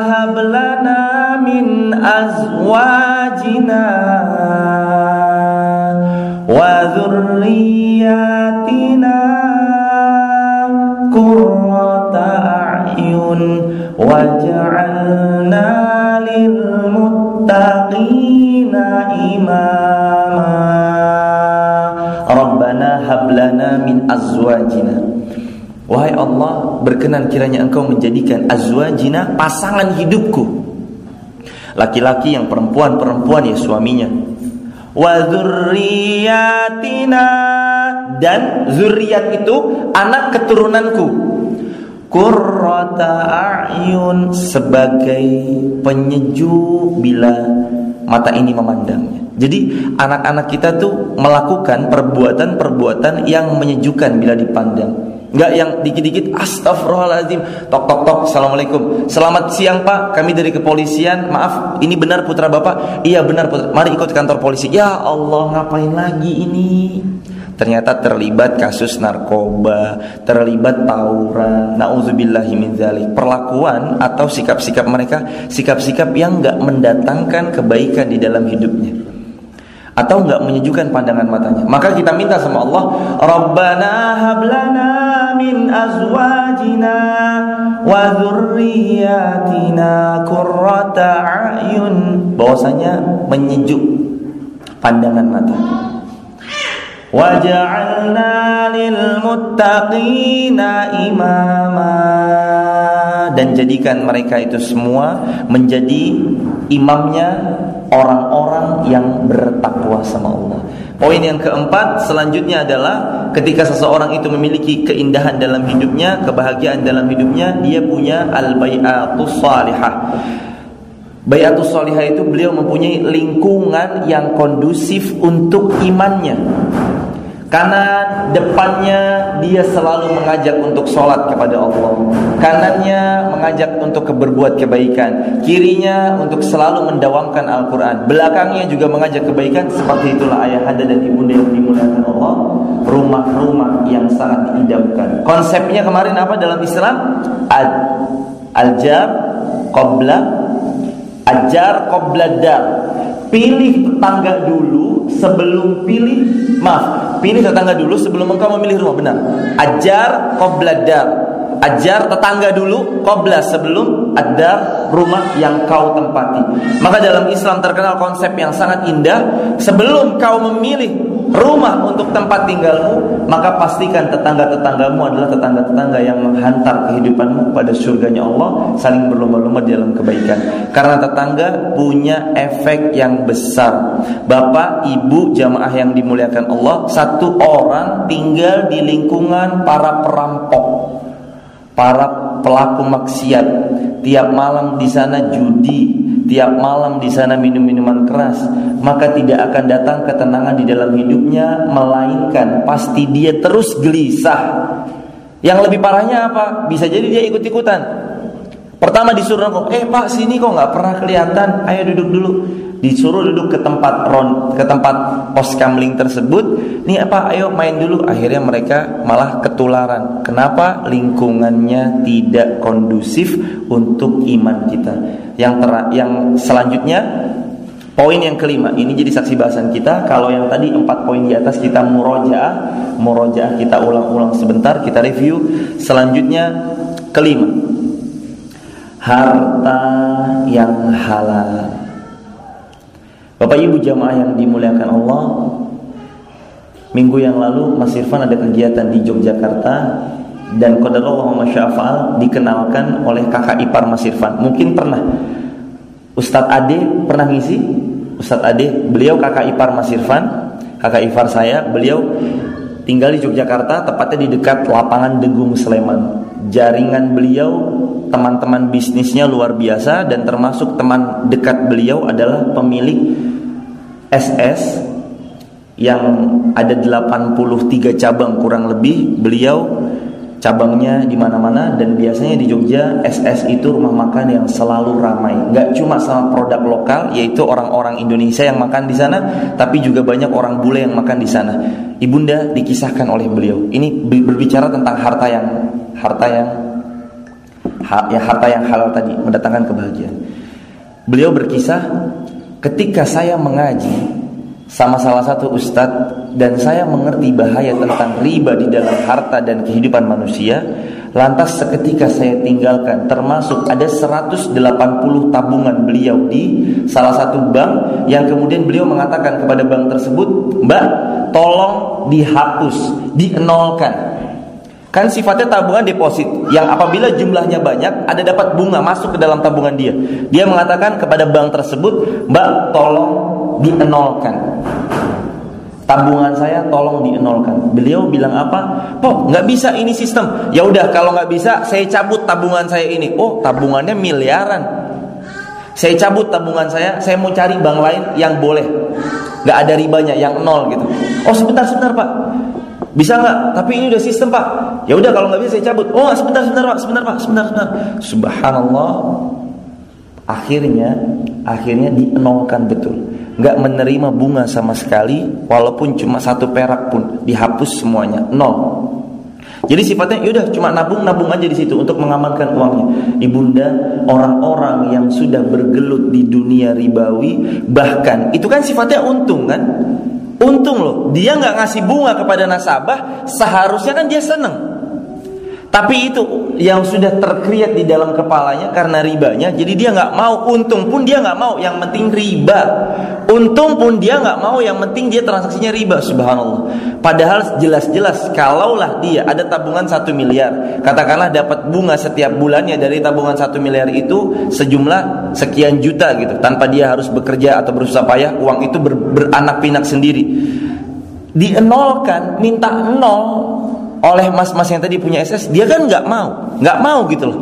hablana min azwajina Qurrata a'yun waj'alna lil muttaqina imama. Rabbana hablana min azwajina. Wahai Allah berkenan kiranya engkau menjadikan azwajina pasangan hidupku. Laki-laki yang perempuan-perempuan ya suaminya wa dzurriyyatina dan zuriat itu anak keturunanku qurrata a'yun sebagai penyejuk bila mata ini memandangnya. Jadi anak-anak kita tuh melakukan perbuatan-perbuatan yang menyejukkan bila dipandang. Enggak yang dikit-dikit astagfirullahaladzim Tok tok tok Assalamualaikum. Selamat siang pak. Kami dari kepolisian. Maaf ini benar putra bapak? Iya benar putra. Mari ikut kantor polisi. Ya Allah ngapain lagi ini? Ternyata terlibat kasus narkoba Terlibat tawuran Na'udzubillahi min Perlakuan atau sikap-sikap mereka Sikap-sikap yang enggak mendatangkan kebaikan di dalam hidupnya. Atau enggak menyejukkan pandangan matanya. Maka kita minta sama Allah, Rabbana hablana azwajina wa dzurriyyatina qurrata a'yun. Bahwasanya menyejuk pandangan mata. Waj'alna lil muttaqina imama dan jadikan mereka itu semua menjadi imamnya orang-orang yang bertakwa sama Allah. Poin yang keempat selanjutnya adalah ketika seseorang itu memiliki keindahan dalam hidupnya, kebahagiaan dalam hidupnya, dia punya al-bai'atus salihah. Bayatus salihah itu beliau mempunyai lingkungan yang kondusif untuk imannya. Karena depannya dia selalu mengajak untuk sholat kepada Allah. Kanannya mengajak untuk berbuat kebaikan. Kirinya untuk selalu mendawamkan Al-Quran. Belakangnya juga mengajak kebaikan. Seperti itulah ayah anda dan ibunda yang dimuliakan Allah. Rumah-rumah yang sangat diidamkan. Konsepnya kemarin apa dalam Islam? Al-jar Qobla. Ajar Qobla dar Pilih tetangga dulu sebelum pilih maaf, pilih tetangga dulu sebelum engkau memilih rumah benar. Ajar qobladar. Ajar tetangga dulu qobla sebelum ada rumah yang kau tempati. Maka dalam Islam terkenal konsep yang sangat indah sebelum kau memilih rumah untuk tempat tinggalmu, maka pastikan tetangga-tetanggamu adalah tetangga-tetangga yang menghantar kehidupanmu pada surganya Allah, saling berlomba-lomba dalam kebaikan. Karena tetangga punya efek yang besar. Bapak, ibu, jamaah yang dimuliakan Allah, satu orang tinggal di lingkungan para perampok, para pelaku maksiat. Tiap malam di sana judi, tiap malam di sana minum minuman keras, maka tidak akan datang ketenangan di dalam hidupnya, melainkan pasti dia terus gelisah. Yang lebih parahnya apa? Bisa jadi dia ikut-ikutan. Pertama disuruh kok, eh pak sini kok nggak pernah kelihatan, ayo duduk dulu. Disuruh duduk ke tempat ron, ke tempat pos kamling tersebut. Nih apa, ayo main dulu. Akhirnya mereka malah ketularan. Kenapa? Lingkungannya tidak kondusif untuk iman kita. Yang ter yang selanjutnya Poin yang kelima, ini jadi saksi bahasan kita. Kalau yang tadi empat poin di atas kita murojaah, murojaah kita ulang-ulang sebentar, kita review. Selanjutnya kelima, harta yang halal. Bapak Ibu jamaah yang dimuliakan Allah, minggu yang lalu Mas Irfan ada kegiatan di Yogyakarta dan qadarullah masyafal dikenalkan oleh kakak ipar Mas Irfan. Mungkin pernah Ustadz Ade pernah ngisi? Ustadz Ade, beliau kakak ipar Mas Irfan, kakak ipar saya, beliau tinggal di Yogyakarta, tepatnya di dekat lapangan Degung Sleman. Jaringan beliau, teman-teman bisnisnya luar biasa dan termasuk teman dekat beliau adalah pemilik SS yang ada 83 cabang kurang lebih. Beliau cabangnya di mana-mana dan biasanya di Jogja SS itu rumah makan yang selalu ramai. Gak cuma sama produk lokal yaitu orang-orang Indonesia yang makan di sana, tapi juga banyak orang bule yang makan di sana. Ibunda dikisahkan oleh beliau. Ini berbicara tentang harta yang harta yang ya harta yang halal tadi mendatangkan kebahagiaan. Beliau berkisah ketika saya mengaji sama salah satu ustadz dan saya mengerti bahaya tentang riba di dalam harta dan kehidupan manusia lantas seketika saya tinggalkan termasuk ada 180 tabungan beliau di salah satu bank yang kemudian beliau mengatakan kepada bank tersebut mbak tolong dihapus dienolkan Kan sifatnya tabungan deposit yang apabila jumlahnya banyak ada dapat bunga masuk ke dalam tabungan dia. Dia mengatakan kepada bank tersebut, "Mbak, tolong dienolkan." tabungan saya tolong dienolkan. Beliau bilang apa? Oh, nggak bisa ini sistem. Ya udah, kalau nggak bisa, saya cabut tabungan saya ini. Oh, tabungannya miliaran. Saya cabut tabungan saya, saya mau cari bank lain yang boleh, nggak ada ribanya, yang nol gitu. Oh sebentar sebentar pak, bisa nggak? Tapi ini udah sistem pak. Ya udah kalau nggak bisa saya cabut. Oh sebentar sebentar pak, sebentar pak, sebentar sebentar. Subhanallah. Akhirnya, akhirnya dienolkan betul nggak menerima bunga sama sekali walaupun cuma satu perak pun dihapus semuanya. Nol. Jadi sifatnya yaudah cuma nabung nabung aja di situ untuk mengamankan uangnya. Ibunda orang-orang yang sudah bergelut di dunia ribawi bahkan itu kan sifatnya untung kan? Untung loh. Dia nggak ngasih bunga kepada nasabah seharusnya kan dia seneng tapi itu yang sudah terkreat di dalam kepalanya karena ribanya, jadi dia nggak mau. Untung pun dia nggak mau. Yang penting riba. Untung pun dia nggak mau. Yang penting dia transaksinya riba. Subhanallah. Padahal jelas-jelas kalaulah dia ada tabungan satu miliar, katakanlah dapat bunga setiap bulannya dari tabungan satu miliar itu sejumlah sekian juta gitu, tanpa dia harus bekerja atau berusaha payah, uang itu ber, beranak pinak sendiri. Dienolkan, minta nol, oleh mas-mas yang tadi punya SS, dia kan nggak mau, nggak mau gitu loh.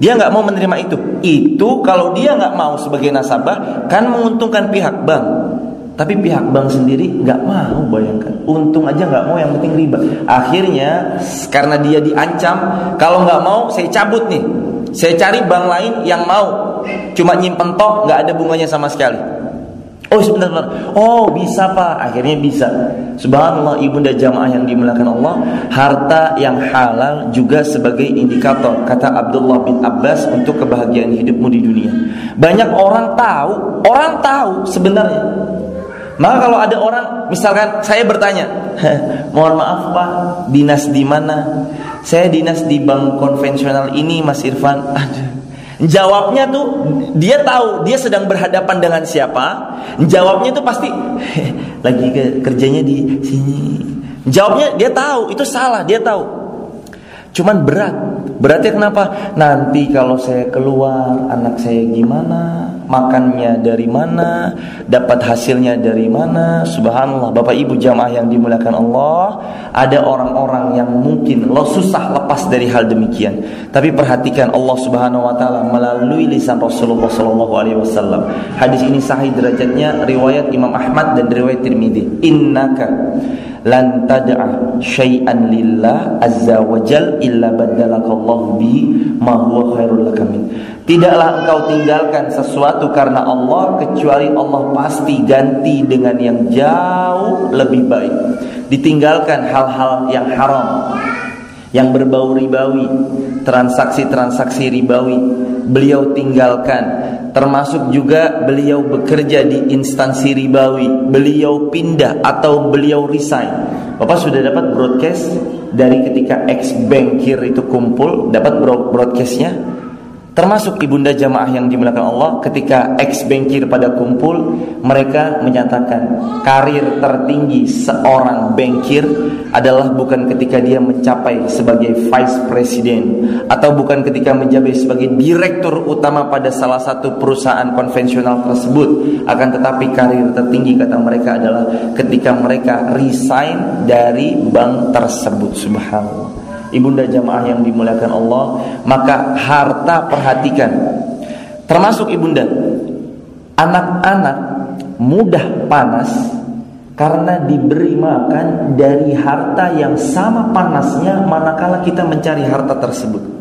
Dia nggak mau menerima itu. Itu kalau dia nggak mau sebagai nasabah kan menguntungkan pihak bank. Tapi pihak bank sendiri nggak mau bayangkan. Untung aja nggak mau yang penting riba. Akhirnya karena dia diancam, kalau nggak mau saya cabut nih. Saya cari bank lain yang mau. Cuma nyimpen tok nggak ada bunganya sama sekali. Oh sebentar, sebentar. Oh bisa pak. Akhirnya bisa. Subhanallah ibunda jamaah yang dimuliakan Allah. Harta yang halal juga sebagai indikator. Kata Abdullah bin Abbas untuk kebahagiaan hidupmu di dunia. Banyak orang tahu. Orang tahu sebenarnya. Maka kalau ada orang, misalkan saya bertanya, [LAUGHS] mohon maaf pak, dinas di mana? Saya dinas di bank konvensional ini, Mas Irfan. [LAUGHS] Aduh, Jawabnya tuh dia tahu dia sedang berhadapan dengan siapa. Jawabnya tuh pasti lagi ke, kerjanya di sini. Jawabnya dia tahu itu salah, dia tahu. Cuman berat. Beratnya kenapa? Nanti kalau saya keluar anak saya gimana? Makannya dari mana, dapat hasilnya dari mana. Subhanallah, Bapak Ibu jamaah yang dimuliakan Allah, ada orang-orang yang mungkin lo susah lepas dari hal demikian. Tapi perhatikan Allah Subhanahu wa taala melalui lisan Rasulullah sallallahu alaihi wasallam. Hadis ini sahih derajatnya riwayat Imam Ahmad dan riwayat Tirmizi. Innaka lan tad'a syai'an lillah azza wa jal illa badalakallahu bihi ma huwa khairul lakamin. Tidaklah engkau tinggalkan sesuatu karena Allah kecuali Allah pasti ganti dengan yang jauh lebih baik. Ditinggalkan hal-hal yang haram yang berbau ribawi, transaksi-transaksi ribawi beliau tinggalkan termasuk juga beliau bekerja di instansi ribawi beliau pindah atau beliau resign. Bapak sudah dapat broadcast dari ketika ex bankir itu kumpul dapat broadcastnya Termasuk ibunda jamaah yang dimuliakan Allah ketika ex bankir pada kumpul mereka menyatakan karir tertinggi seorang bankir adalah bukan ketika dia mencapai sebagai vice president atau bukan ketika menjabat sebagai direktur utama pada salah satu perusahaan konvensional tersebut. Akan tetapi karir tertinggi kata mereka adalah ketika mereka resign dari bank tersebut. Subhanallah ibunda jamaah yang dimuliakan Allah, maka harta perhatikan. Termasuk ibunda, anak-anak mudah panas karena diberi makan dari harta yang sama panasnya manakala kita mencari harta tersebut.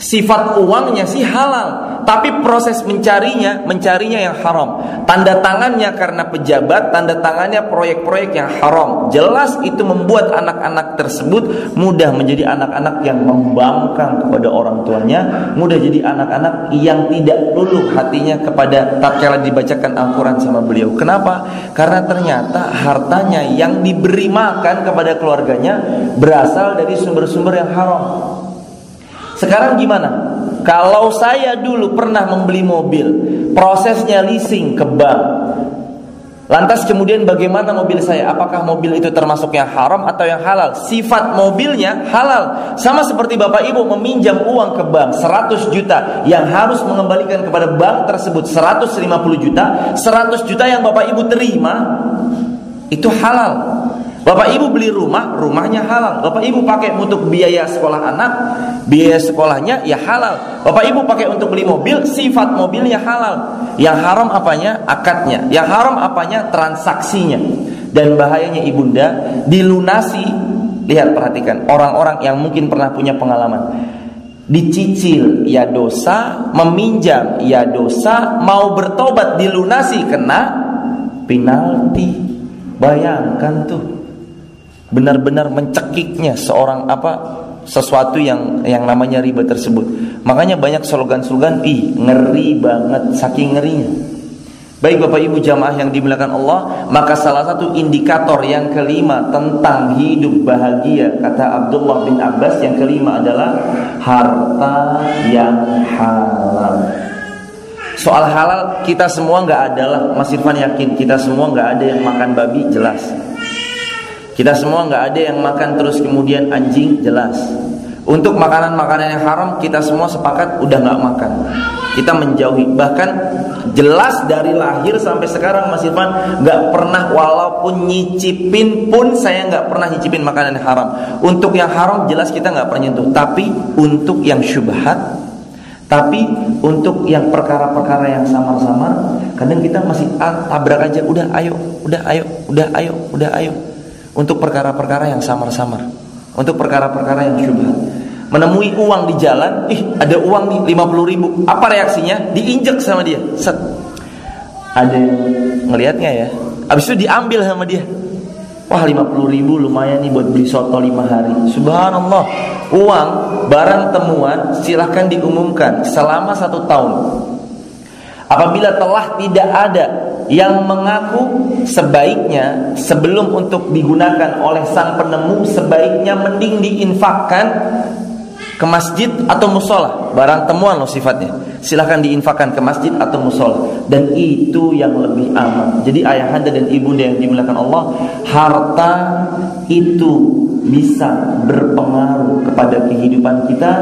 Sifat uangnya sih halal, tapi proses mencarinya, mencarinya yang haram. Tanda tangannya karena pejabat, tanda tangannya proyek-proyek yang haram. Jelas itu membuat anak-anak tersebut mudah menjadi anak-anak yang membangkang kepada orang tuanya, mudah jadi anak-anak yang tidak luluh hatinya kepada tatkala dibacakan Al-Qur'an sama beliau. Kenapa? Karena ternyata hartanya yang diberi makan kepada keluarganya berasal dari sumber-sumber yang haram. Sekarang gimana? Kalau saya dulu pernah membeli mobil, prosesnya leasing ke bank. Lantas kemudian bagaimana mobil saya? Apakah mobil itu termasuk yang haram atau yang halal? Sifat mobilnya halal. Sama seperti Bapak Ibu meminjam uang ke bank 100 juta yang harus mengembalikan kepada bank tersebut 150 juta, 100 juta yang Bapak Ibu terima itu halal. Bapak ibu beli rumah, rumahnya halal. Bapak ibu pakai untuk biaya sekolah anak, biaya sekolahnya ya halal. Bapak ibu pakai untuk beli mobil, sifat mobilnya halal. Yang haram apanya? Akadnya. Yang haram apanya? Transaksinya. Dan bahayanya ibunda dilunasi. Lihat perhatikan orang-orang yang mungkin pernah punya pengalaman. Dicicil ya dosa, meminjam ya dosa, mau bertobat dilunasi kena penalti. Bayangkan tuh benar-benar mencekiknya seorang apa sesuatu yang yang namanya riba tersebut. Makanya banyak slogan-slogan ih ngeri banget saking ngerinya. Baik Bapak Ibu jamaah yang dimuliakan Allah, maka salah satu indikator yang kelima tentang hidup bahagia kata Abdullah bin Abbas yang kelima adalah harta yang halal. Soal halal kita semua nggak ada lah, Mas Irfan yakin kita semua nggak ada yang makan babi jelas. Kita semua nggak ada yang makan terus kemudian anjing jelas. Untuk makanan-makanan yang haram kita semua sepakat udah nggak makan. Kita menjauhi. Bahkan jelas dari lahir sampai sekarang Mas Irfan nggak pernah walaupun nyicipin pun saya nggak pernah nyicipin makanan yang haram. Untuk yang haram jelas kita nggak pernah nyentuh. Tapi untuk yang syubhat tapi untuk yang perkara-perkara yang samar-samar, kadang kita masih ah, tabrak aja, udah ayo, udah ayo, udah ayo, udah ayo untuk perkara-perkara yang samar-samar, untuk perkara-perkara yang syubhat. Menemui uang di jalan, ih ada uang nih 50 ribu, apa reaksinya? Diinjek sama dia, set. Ada yang ngelihatnya ya, habis itu diambil sama dia. Wah 50 ribu lumayan nih buat beli soto 5 hari Subhanallah Uang barang temuan silahkan diumumkan selama satu tahun Apabila telah tidak ada yang mengaku sebaiknya sebelum untuk digunakan oleh sang penemu sebaiknya mending diinfakkan ke masjid atau musola. Barang temuan loh sifatnya. Silahkan diinfakkan ke masjid atau musola. Dan itu yang lebih aman. Jadi ayahanda dan ibunda yang dimuliakan Allah harta itu bisa berpengaruh kepada kehidupan kita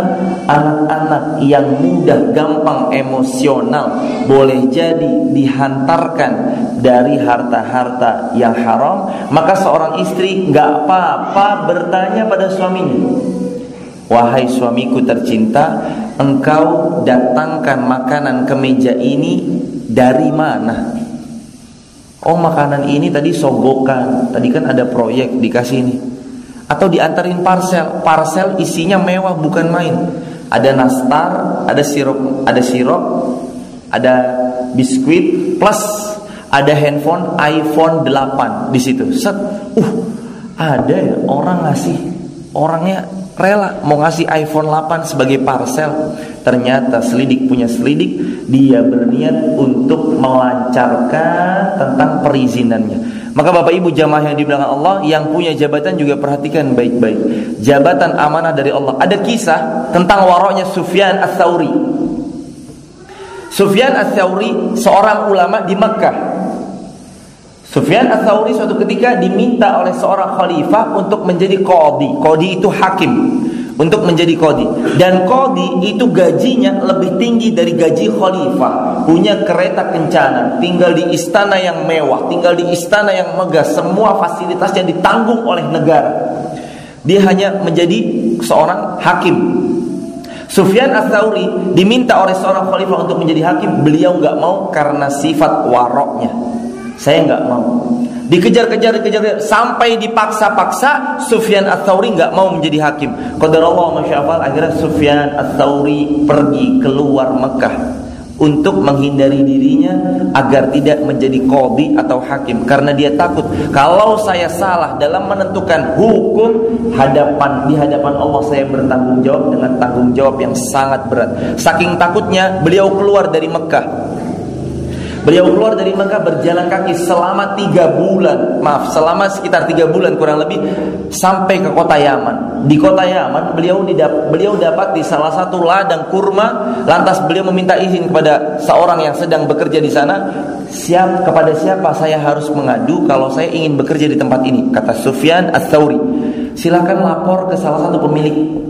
anak-anak yang mudah gampang emosional boleh jadi dihantarkan dari harta-harta yang haram maka seorang istri nggak apa-apa bertanya pada suaminya wahai suamiku tercinta engkau datangkan makanan ke meja ini dari mana? Oh makanan ini tadi sogokan tadi kan ada proyek dikasih ini atau diantarin parcel. Parcel isinya mewah bukan main. Ada nastar, ada sirup, ada sirup, ada biskuit plus ada handphone iPhone 8 di situ. Set. Uh, ada ya orang ngasih orangnya rela mau ngasih iPhone 8 sebagai parcel. Ternyata selidik punya selidik, dia berniat untuk melancarkan tentang perizinannya. Maka Bapak Ibu jamaah yang di belakang Allah yang punya jabatan juga perhatikan baik-baik. Jabatan amanah dari Allah. Ada kisah tentang waroknya Sufyan Ats-Tsauri. Sufyan Ats-Tsauri seorang ulama di Mekah. Sufyan Ats-Tsauri suatu ketika diminta oleh seorang khalifah untuk menjadi qadhi. Qadhi itu hakim untuk menjadi kodi dan kodi itu gajinya lebih tinggi dari gaji khalifah. Punya kereta kencana tinggal di istana yang mewah tinggal di istana yang megah semua fasilitasnya ditanggung oleh negara. Dia hanya menjadi seorang hakim. Sufyan Ats-Tsauri diminta oleh seorang khalifah untuk menjadi hakim. Beliau nggak mau karena sifat waroknya. Saya nggak mau Dikejar-kejar, dikejar sampai dipaksa-paksa Sufyan Ats-Tsauri nggak mau menjadi hakim. Qadarullah masyaallah akhirnya Sufyan Ats-Tsauri pergi keluar Mekah untuk menghindari dirinya agar tidak menjadi qadhi atau hakim. Karena dia takut kalau saya salah dalam menentukan hukum hadapan di hadapan Allah saya bertanggung jawab dengan tanggung jawab yang sangat berat. Saking takutnya beliau keluar dari Mekah Beliau keluar dari Mekah berjalan kaki selama tiga bulan, maaf, selama sekitar tiga bulan kurang lebih sampai ke kota Yaman. Di kota Yaman beliau didap, beliau dapat di salah satu ladang kurma, lantas beliau meminta izin kepada seorang yang sedang bekerja di sana, siap kepada siapa saya harus mengadu kalau saya ingin bekerja di tempat ini? Kata Sufyan Ats-Tsauri. Silakan lapor ke salah satu pemilik.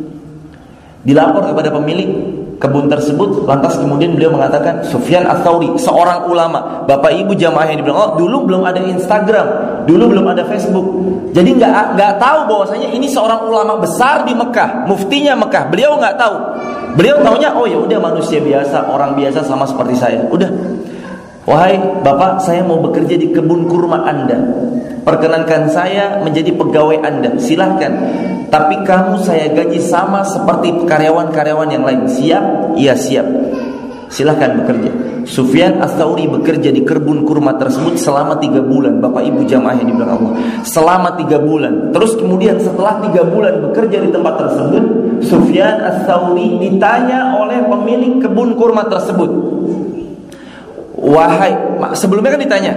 Dilapor kepada pemilik, kebun tersebut lantas kemudian beliau mengatakan Sufyan Ats-Tsauri seorang ulama Bapak Ibu jamaah yang dibilang oh dulu belum ada Instagram dulu belum ada Facebook. Jadi nggak nggak tahu bahwasanya ini seorang ulama besar di Mekah muftinya Mekah. Beliau nggak tahu. Beliau taunya oh ya udah manusia biasa orang biasa sama seperti saya. Udah Wahai Bapak, saya mau bekerja di kebun kurma Anda. Perkenankan saya menjadi pegawai Anda. Silahkan. Tapi kamu saya gaji sama seperti karyawan-karyawan yang lain. Siap? Iya siap. Silahkan bekerja. Sufyan Astauri bekerja di kebun kurma tersebut selama tiga bulan. Bapak Ibu jamaah yang dibilang Allah. Selama tiga bulan. Terus kemudian setelah tiga bulan bekerja di tempat tersebut, Sufyan Astauri ditanya oleh pemilik kebun kurma tersebut. Wahai, sebelumnya kan ditanya,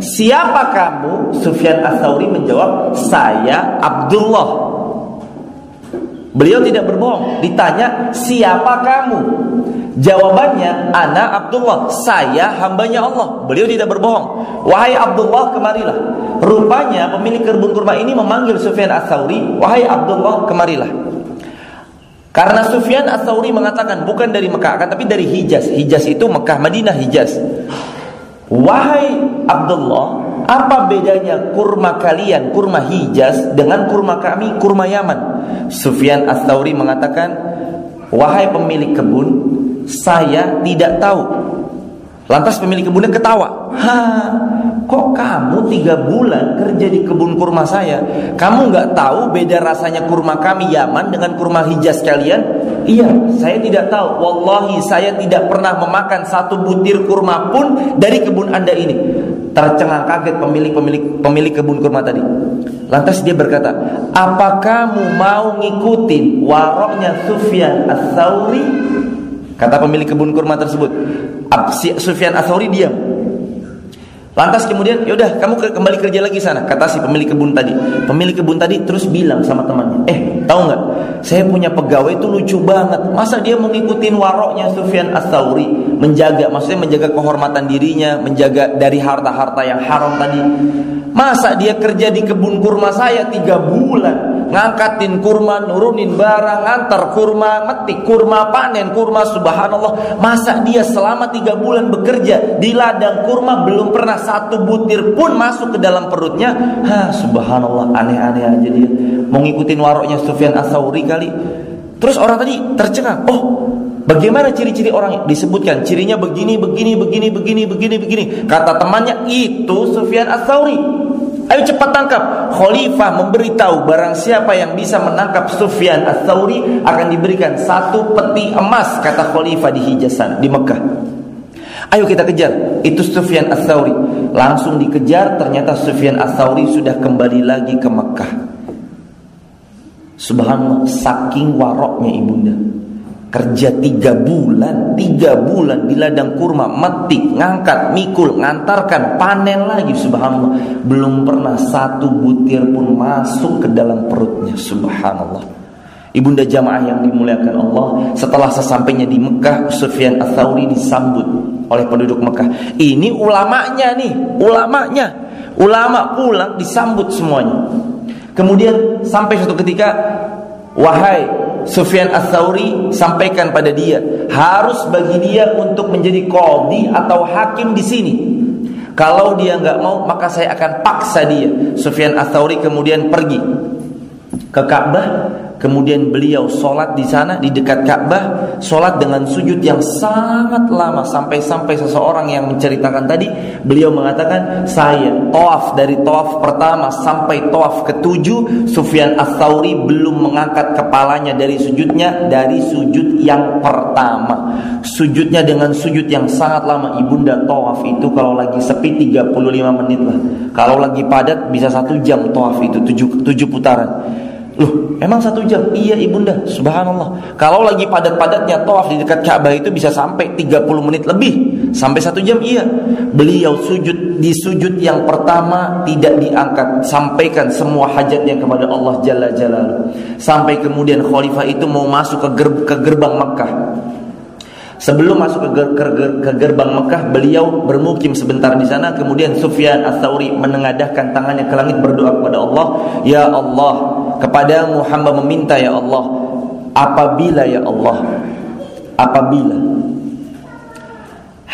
siapa kamu? Sufyan Ats-Tsauri menjawab, saya Abdullah. Beliau tidak berbohong. Ditanya, siapa kamu? Jawabannya, Ana Abdullah. Saya hambanya Allah. Beliau tidak berbohong. Wahai Abdullah, kemarilah. Rupanya pemilik kebun kurma ini memanggil Sufyan Ats-Tsauri, wahai Abdullah, kemarilah. Karena Sufyan Ats-Tsauri mengatakan bukan dari Mekah akan tapi dari Hijaz. Hijaz itu Mekah, Madinah, Hijaz. Wahai Abdullah, apa bedanya kurma kalian, kurma Hijaz dengan kurma kami, kurma Yaman? Sufyan Ats-Tsauri mengatakan, "Wahai pemilik kebun, saya tidak tahu Lantas pemilik kebunnya ketawa. Ha, kok kamu tiga bulan kerja di kebun kurma saya? Kamu nggak tahu beda rasanya kurma kami Yaman dengan kurma Hijaz kalian? Iya, saya tidak tahu. Wallahi saya tidak pernah memakan satu butir kurma pun dari kebun anda ini. Tercengang kaget pemilik pemilik kebun kurma tadi. Lantas dia berkata, apa kamu mau ngikutin waroknya Sufyan As-Sauri? Kata pemilik kebun kurma tersebut, Sufyan Atsauri diam. Lantas kemudian, yaudah kamu ke, kembali kerja lagi sana. Kata si pemilik kebun tadi. Pemilik kebun tadi terus bilang sama temannya, eh tahu nggak? Saya punya pegawai itu lucu banget. Masa dia mau ngikutin waroknya Sufyan Atsauri, menjaga, maksudnya menjaga kehormatan dirinya, menjaga dari harta-harta yang haram tadi. Masa dia kerja di kebun kurma saya tiga bulan? ngangkatin kurma, nurunin barang, ngantar kurma, metik kurma, panen kurma, subhanallah. Masa dia selama tiga bulan bekerja di ladang kurma belum pernah satu butir pun masuk ke dalam perutnya? Ha, subhanallah, aneh-aneh aja dia. Mau ngikutin waroknya Sufyan Asauri kali. Terus orang tadi tercengang, oh Bagaimana ciri-ciri orang disebutkan? Cirinya begini, begini, begini, begini, begini, begini. Kata temannya itu Sufyan Ats-Tsauri. Ayo cepat tangkap. Khalifah memberitahu barang siapa yang bisa menangkap Sufyan Ats-Tsauri akan diberikan satu peti emas kata Khalifah di Hijazan di Mekah. Ayo kita kejar. Itu Sufyan Ats-Tsauri. Langsung dikejar ternyata Sufyan Ats-Tsauri sudah kembali lagi ke Mekah. Subhanallah saking waroknya ibunda kerja tiga bulan tiga bulan di ladang kurma metik ngangkat mikul ngantarkan panen lagi subhanallah belum pernah satu butir pun masuk ke dalam perutnya subhanallah ibunda jamaah yang dimuliakan Allah setelah sesampainya di Mekah Sufyan Ats-Tsauri disambut oleh penduduk Mekah ini ulamanya nih ulamanya ulama pulang disambut semuanya kemudian sampai suatu ketika wahai Sufyan Ats-Tsauri sampaikan pada dia, harus bagi dia untuk menjadi qadhi atau hakim di sini. Kalau dia nggak mau, maka saya akan paksa dia. Sufyan Ats-Tsauri kemudian pergi ke Ka'bah Kemudian beliau sholat di sana di dekat Ka'bah, sholat dengan sujud yang sangat lama sampai-sampai seseorang yang menceritakan tadi, beliau mengatakan saya toaf dari toaf pertama sampai toaf ketujuh, Sufyan Ats-Tsauri belum mengangkat kepalanya dari sujudnya dari sujud yang pertama. Sujudnya dengan sujud yang sangat lama. Ibunda toaf itu kalau lagi sepi 35 menit lah. Kalau lagi padat bisa satu jam toaf itu tujuh, tujuh putaran. Loh, emang satu jam? Iya ibunda, subhanallah. Kalau lagi padat-padatnya tawaf di dekat Ka'bah itu bisa sampai 30 menit lebih. Sampai satu jam iya. Beliau sujud di sujud yang pertama tidak diangkat. Sampaikan semua hajatnya kepada Allah Jalla Jalaluh. Sampai kemudian khalifah itu mau masuk ke, ger ke gerbang Makkah. Sebelum masuk ke, ger ke, ke gerbang Mekah, beliau bermukim sebentar di sana. Kemudian Sufyan Ats-Tsauri menengadahkan tangannya ke langit berdoa kepada Allah, "Ya Allah, kepada Muhammad meminta ya Allah, apabila ya Allah apabila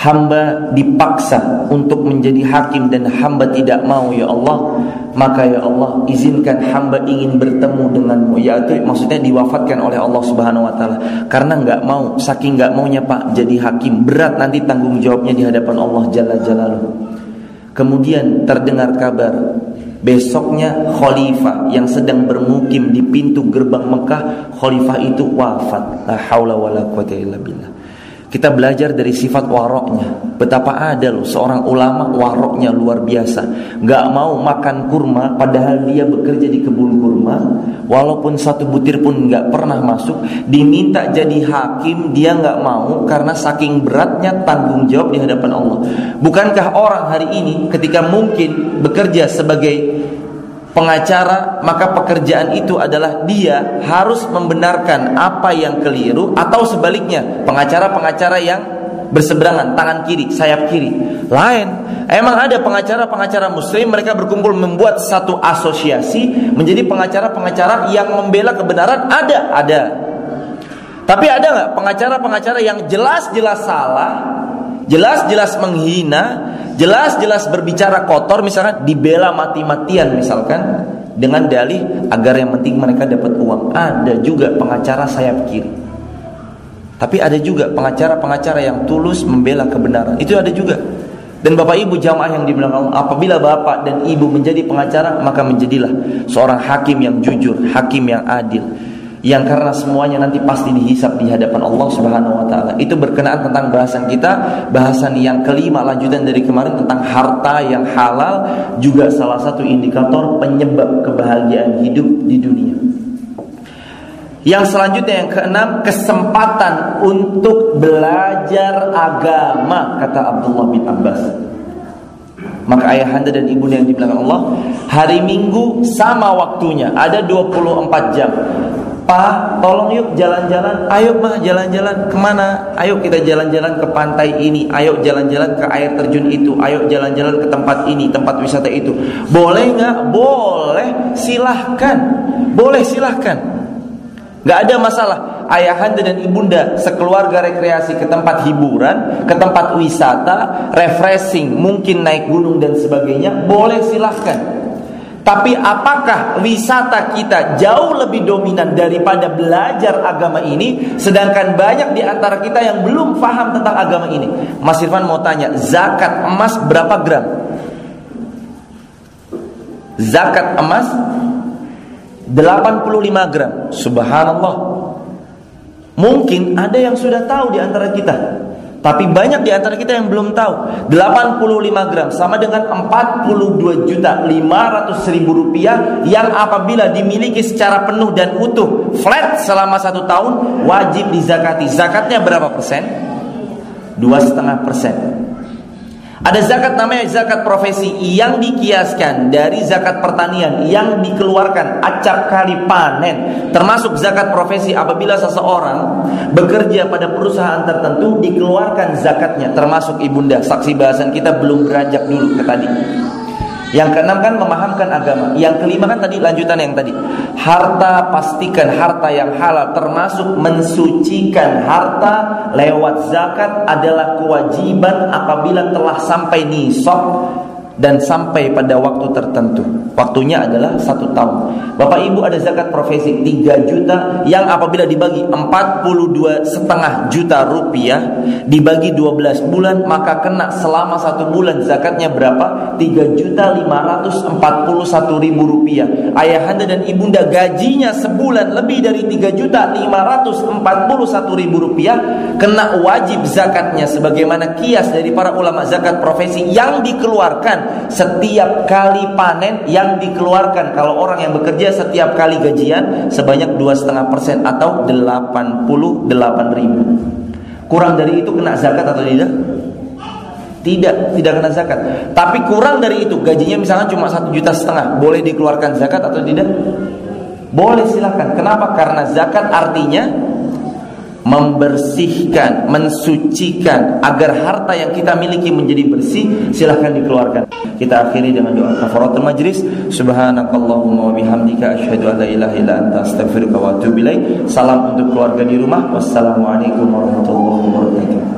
hamba dipaksa untuk menjadi hakim dan hamba tidak mau ya Allah maka ya Allah izinkan hamba ingin bertemu denganmu. Yaitu maksudnya diwafatkan oleh Allah Subhanahu wa taala. Karena nggak mau saking nggak maunya Pak jadi hakim berat nanti tanggung jawabnya di hadapan Allah Jalla Jalaluhu. Kemudian terdengar kabar besoknya khalifah yang sedang bermukim di pintu gerbang Mekah khalifah itu wafat. La haula wala quwata illa billah kita belajar dari sifat waroknya. Betapa ada loh seorang ulama waroknya luar biasa. Gak mau makan kurma padahal dia bekerja di kebun kurma. Walaupun satu butir pun gak pernah masuk. Diminta jadi hakim dia gak mau karena saking beratnya tanggung jawab di hadapan Allah. Bukankah orang hari ini ketika mungkin bekerja sebagai pengacara maka pekerjaan itu adalah dia harus membenarkan apa yang keliru atau sebaliknya pengacara-pengacara yang berseberangan tangan kiri sayap kiri. Lain emang ada pengacara-pengacara muslim mereka berkumpul membuat satu asosiasi menjadi pengacara-pengacara yang membela kebenaran? Ada ada. Tapi ada nggak pengacara-pengacara yang jelas-jelas salah jelas-jelas menghina jelas-jelas berbicara kotor misalkan dibela mati-matian misalkan dengan dalih agar yang penting mereka dapat uang. Ada juga pengacara sayap kiri. Tapi ada juga pengacara-pengacara yang tulus membela kebenaran. Itu ada juga. Dan Bapak Ibu jamaah yang dibilang Allah, apabila Bapak dan Ibu menjadi pengacara, maka menjadilah seorang hakim yang jujur, hakim yang adil yang karena semuanya nanti pasti dihisap di hadapan Allah Subhanahu wa taala. Itu berkenaan tentang bahasan kita, bahasan yang kelima lanjutan dari kemarin tentang harta yang halal juga salah satu indikator penyebab kebahagiaan hidup di dunia. Yang selanjutnya yang keenam kesempatan untuk belajar agama kata Abdullah bin Abbas. Maka ayahanda dan ibunda yang di belakang Allah Hari Minggu sama waktunya Ada 24 jam Pak, tolong yuk jalan-jalan. Ayo mah jalan-jalan ke mana? Ayo kita jalan-jalan ke pantai ini. Ayo jalan-jalan ke air terjun itu. Ayo jalan-jalan ke tempat ini, tempat wisata itu. Boleh nggak? Boleh. Silahkan. Boleh silahkan. Gak ada masalah. Ayahanda dan ibunda sekeluarga rekreasi ke tempat hiburan, ke tempat wisata, refreshing, mungkin naik gunung dan sebagainya. Boleh silahkan. Tapi apakah wisata kita jauh lebih dominan daripada belajar agama ini? Sedangkan banyak di antara kita yang belum paham tentang agama ini. Mas Irfan mau tanya, zakat emas berapa gram? Zakat emas 85 gram. Subhanallah. Mungkin ada yang sudah tahu di antara kita tapi banyak di antara kita yang belum tahu. 85 gram sama dengan 42 juta 500 ribu rupiah Yang apabila dimiliki secara penuh dan utuh Flat selama satu tahun Wajib dizakati. Zakatnya berapa persen? Dua setengah persen ada zakat namanya zakat profesi yang dikiaskan dari zakat pertanian yang dikeluarkan acap kali panen. Termasuk zakat profesi apabila seseorang bekerja pada perusahaan tertentu dikeluarkan zakatnya. Termasuk ibunda. Saksi bahasan kita belum beranjak dulu ke tadi. Yang keenam kan memahamkan agama. Yang kelima kan tadi lanjutan yang tadi. Harta pastikan harta yang halal termasuk mensucikan harta lewat zakat adalah kewajiban apabila telah sampai nisab dan sampai pada waktu tertentu. Waktunya adalah satu tahun. Bapak Ibu ada zakat profesi 3 juta yang apabila dibagi 42 setengah juta rupiah dibagi 12 bulan maka kena selama satu bulan zakatnya berapa? 3 juta 541 ribu rupiah. Ayahanda dan ibunda gajinya sebulan lebih dari 3 juta 541 ribu rupiah kena wajib zakatnya sebagaimana kias dari para ulama zakat profesi yang dikeluarkan setiap kali panen yang dikeluarkan. Kalau orang yang bekerja setiap kali gajian sebanyak dua setengah persen atau 88 ribu. Kurang dari itu kena zakat atau tidak? Tidak tidak kena zakat. Tapi kurang dari itu gajinya misalnya cuma satu juta setengah. Boleh dikeluarkan zakat atau tidak? Boleh silakan. Kenapa? Karena zakat artinya membersihkan, mensucikan agar harta yang kita miliki menjadi bersih, silahkan dikeluarkan. Kita akhiri dengan doa kafaratul majlis. Subhanakallahumma wa bihamdika asyhadu an la ilaha illa anta astaghfiruka wa atubu. Salam untuk keluarga di rumah. Wassalamualaikum warahmatullahi wabarakatuh.